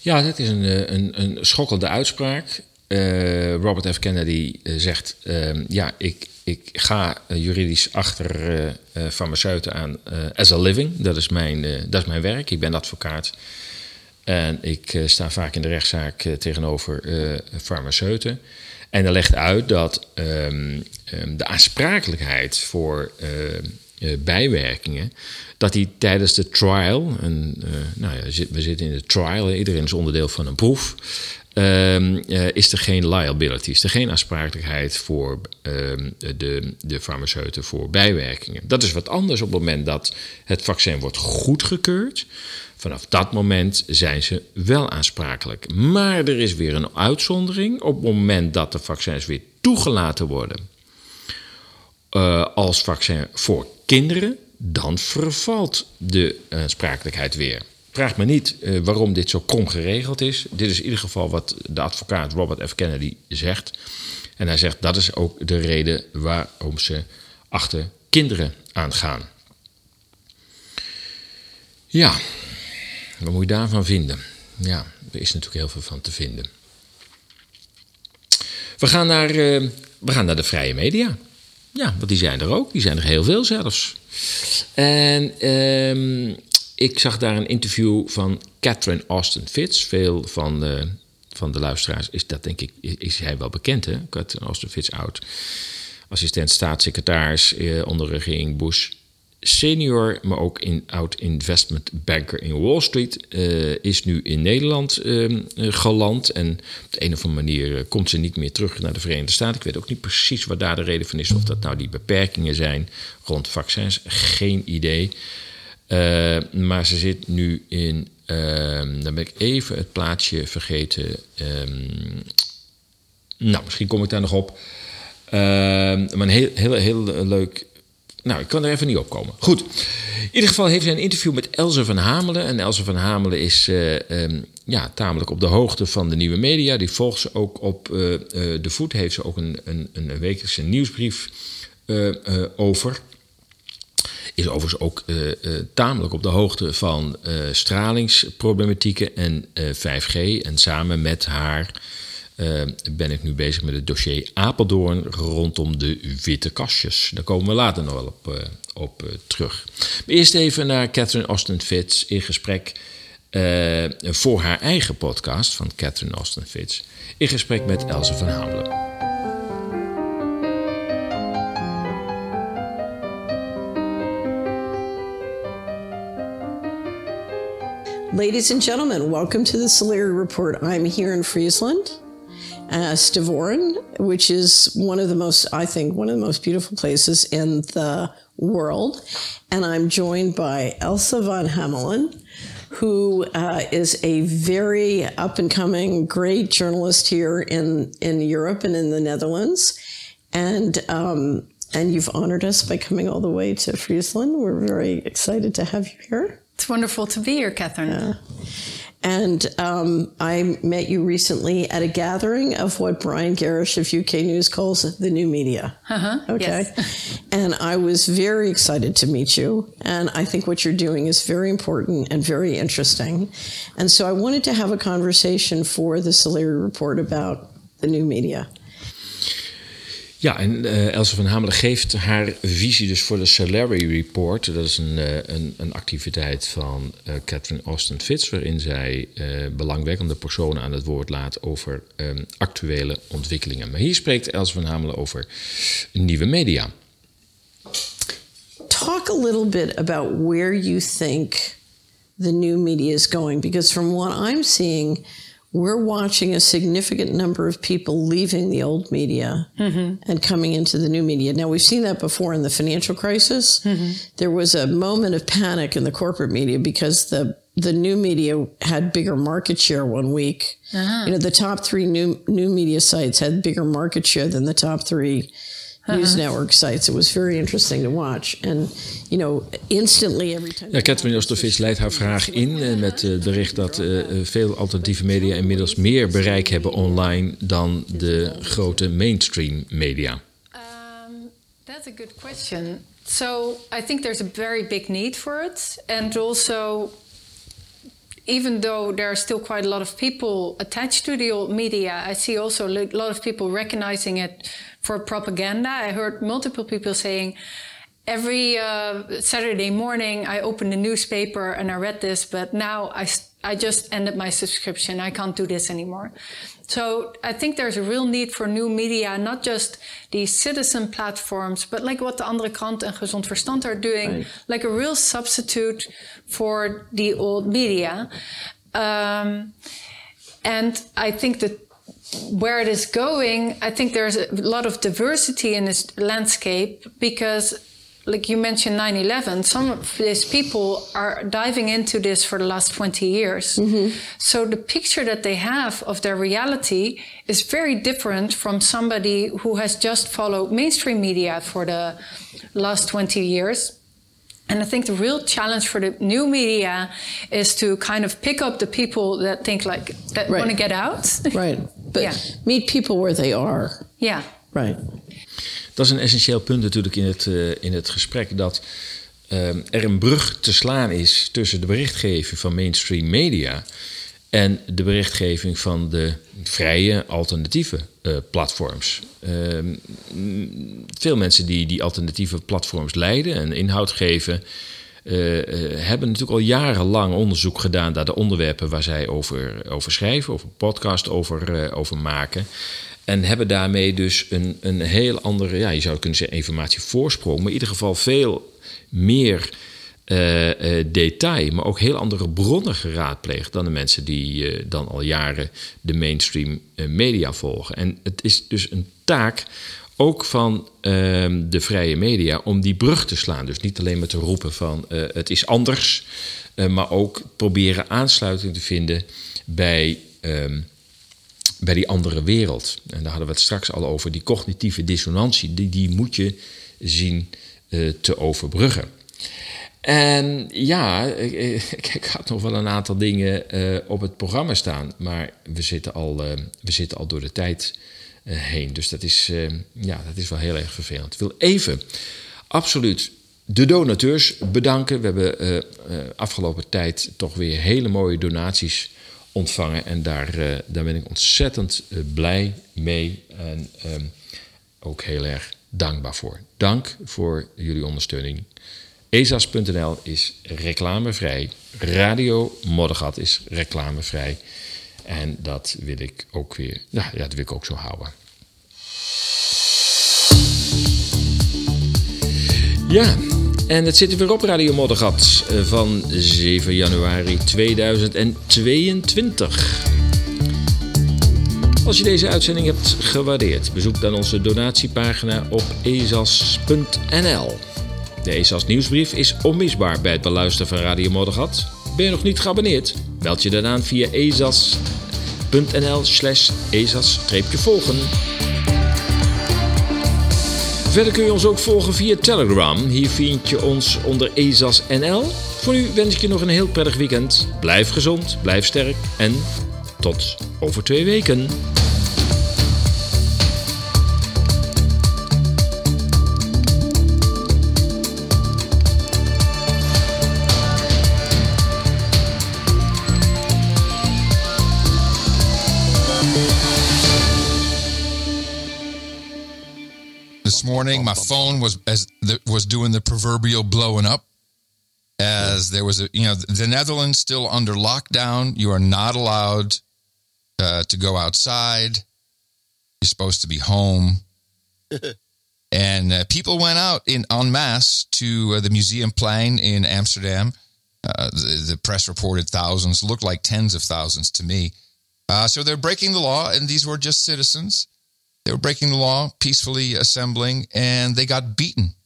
Ja, dat is een, eh, een, een schokkende uitspraak. Uh, Robert F. Kennedy uh, zegt: uh, Ja, ik, ik ga juridisch achter farmaceuten aan as a living. Dat is, mijn, dat is mijn werk. Ik ben advocaat. En ik sta vaak in de rechtszaak tegenover farmaceuten. En hij legt uit dat um, um, de aansprakelijkheid voor bijwerkingen. dat die tijdens de trial. En, nou ja, we zitten in de trial, iedereen is onderdeel van een proef. Uh, is er geen liability, is er geen aansprakelijkheid voor de, de farmaceuten voor bijwerkingen. Dat is wat anders op het moment dat het vaccin wordt goedgekeurd. Vanaf dat moment zijn ze wel aansprakelijk. Maar er is weer een uitzondering op het moment dat de vaccins weer toegelaten worden uh, als vaccin voor kinderen, dan vervalt de aansprakelijkheid weer. Vraag me niet uh, waarom dit zo krom geregeld is. Dit is in ieder geval wat de advocaat Robert F. Kennedy zegt. En hij zegt dat is ook de reden waarom ze achter kinderen aangaan. Ja, Wat moet je daarvan vinden? Ja, er is natuurlijk heel veel van te vinden. We gaan naar, uh, we gaan naar de vrije media. Ja, want die zijn er ook. Die zijn er heel veel zelfs. En uh, ik zag daar een interview van Catherine Austin Fitz. Veel van van de luisteraars is dat denk ik, is hij wel bekend hè? Catherine Austin Fitz, oud assistent staatssecretaris eh, onder regering Bush senior, maar ook in oud investment banker in Wall Street, uh, is nu in Nederland uh, geland. En op de een of andere manier komt ze niet meer terug naar de Verenigde Staten. Ik weet ook niet precies wat daar de reden van is, of dat nou die beperkingen zijn rond vaccins. Geen idee. Maar ze zit nu in. Ehm, dan ben ik even het plaatsje vergeten. Um, nou, misschien kom ik daar nog op. Ehm, maar een heel, heel, heel leuk nou, ik kan er even niet op komen. Goed. In ieder geval heeft hij een interview met Elze van Hamelen. En Elze van Hamelen is uh, um, ja, tamelijk op de hoogte van de nieuwe media. Die volgt ze ook op uh, de voet. Heeft ze ook een, een, een wekelijkse nieuwsbrief over. Is overigens ook tamelijk op de hoogte van stralingsproblematieken en 5G. En samen met haar uh, ben ik nu bezig met het dossier Apeldoorn rondom de witte kastjes. Daar komen we later nog wel op, uh, op uh, terug. Maar eerst even naar Catherine Austin Fitz in gesprek voor haar eigen podcast van Catherine Austin Fitz. In gesprek met Else van Hamelen. Ladies and gentlemen, welcome to the Solari Report. I'm here in Friesland. Uh, Stavoren, which is one of the most, I think, one of the most beautiful places in the world. And I'm joined by Elsa von Hamelen, who uh, is a very up and coming, great journalist here in, in Europe and in the Netherlands. And um, and you've honored us by coming all the way to Friesland. We're very excited to have you here. It's wonderful to be here, Catherine. Yeah. And um, I met you recently at a gathering of what Brian Garish of UK News calls the new media. Uh-huh, okay. Yes. and I was very excited to meet you. And I think what you're doing is very important and very interesting. And so I wanted to have a conversation for the Solari Report about the new media. Ja, en uh, van Hamelen geeft haar visie dus voor de Salary Report. Dat is een, uh, een, een, activiteit van uh, Catherine Austin Fitz, waarin zij belangwekkende personen aan het woord laat over um, actuele ontwikkelingen. Maar hier spreekt Else van Hamelen over nieuwe media. Talk a little bit about where you think the new media is going, because from what I'm seeing, we're watching a significant number of people leaving the old media mm-hmm. and coming into the new media. Now, we've seen that before in the financial crisis. Mm-hmm. There was a moment of panic in the corporate media because the the new media had bigger market share one week. Uh-huh. You know, the top three new new media sites had bigger market share than the top 3 uh-huh. News network sites. It was very interesting to watch. And, you know, instantly every time... Ja, Catherine Ostervis leidt haar vraag in uh, met het bericht dat uh, veel alternatieve media inmiddels meer bereik hebben online dan de grote mainstream media. Um, that's a good question. So I think there's a very big need for it. And also even though there are still quite a lot of people attached to the old media, I see also a lot of people recognizing it for propaganda. I heard multiple people saying, every uh, Saturday morning I open the newspaper and I read this, but now I, I just ended my subscription. I can't do this anymore. So I think there's a real need for new media, not just these citizen platforms, but like what the Andere Krant and Gezond Verstand are doing, right. like a real substitute for the old media. Um, and I think that where it is going, I think there's a lot of diversity in this landscape because like you mentioned 9-11 some of these people are diving into this for the last 20 years mm-hmm. so the picture that they have of their reality is very different from somebody who has just followed mainstream media for the last 20 years and I think the real challenge for the new media is to kind of pick up the people that think like that right. want to get out. right. But yeah. meet people where they are. Yeah. Right. Dat is een essentieel punt natuurlijk in het, uh, in het gesprek. Dat ehm, er een brug te slaan is tussen de berichtgeving van mainstream media en de berichtgeving van de vrije alternatieve uh, platforms. Ehm, veel mensen die die alternatieve platforms leiden en inhoud geven, uh, hebben natuurlijk al jarenlang onderzoek gedaan naar de onderwerpen waar zij over, over schrijven, of een podcast over, over maken. En hebben daarmee dus een, een heel andere, ja, je zou kunnen zeggen, informatievoorsprong, maar in ieder geval veel meer uh, detail, maar ook heel andere bronnen geraadpleegd dan de mensen die dan al jaren de mainstream media volgen. En het is dus een taak ook van ehm, de vrije media om die brug te slaan. Dus niet alleen met te roepen van het is anders, maar ook proberen aansluiting te vinden bij. Um, bij die andere wereld. En daar hadden we het straks al over. Die cognitieve dissonantie, die, die moet je zien uh, te overbruggen. En ja, ik, ik, had nog wel een aantal dingen op het programma staan. Maar we zitten al, we zitten al door de tijd heen. Dus dat is, ja, dat is wel heel erg vervelend. Ik wil even absoluut de donateurs bedanken. We hebben afgelopen tijd toch weer hele mooie donaties ontvangen. En daar, daar ben ik ontzettend blij mee en um, ook heel erg dankbaar voor. Dank voor jullie ondersteuning. ESAS.nl is reclamevrij. Radio Moddergat is reclamevrij. En dat wil ik ook weer, ja, dat wil ik ook zo houden. Ja, en het zit er weer op Radio Moddergat eh, van 7 januari 2022. Als je deze uitzending hebt gewaardeerd, bezoek dan onze donatiepagina op ezas.nl. De ESAS nieuwsbrief is onmisbaar bij het beluisteren van Radio Moddergat. Ben je nog niet geabonneerd? Meld je dan via ezas.nl slash ezas-volgen. Verder kun je ons ook volgen via Telegram. Hier vind je ons onder ESAS.nl. Voor nu wens ik je nog een heel prettig weekend. Blijf gezond, blijf sterk en tot over twee weken. Morning, my phone was as the, was doing the proverbial blowing up. As there was a, you know, the Netherlands still under lockdown. You are not allowed uh, to go outside. You're supposed to be home. and uh, people went out in en masse to uh, the Museumplein in Amsterdam. Uh, the, the, press reported thousands, looked like tens of thousands to me. Uh, so they're breaking the law, and these were just citizens. They were breaking the law, peacefully assembling, and they got beaten.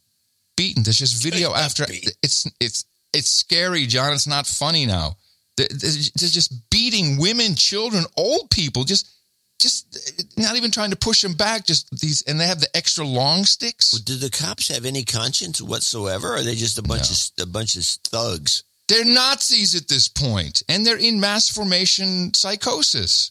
Beaten. There's just video after. It's it's it's scary, John. It's not funny now. They're, they're just beating women, children, old people. Just just uh, not even trying to push them back. Just these, and they have the extra long sticks. Well, did the cops have any conscience whatsoever? Or are they just a bunch no. of a bunch of thugs? They're Nazis at this point, and they're in mass formation psychosis.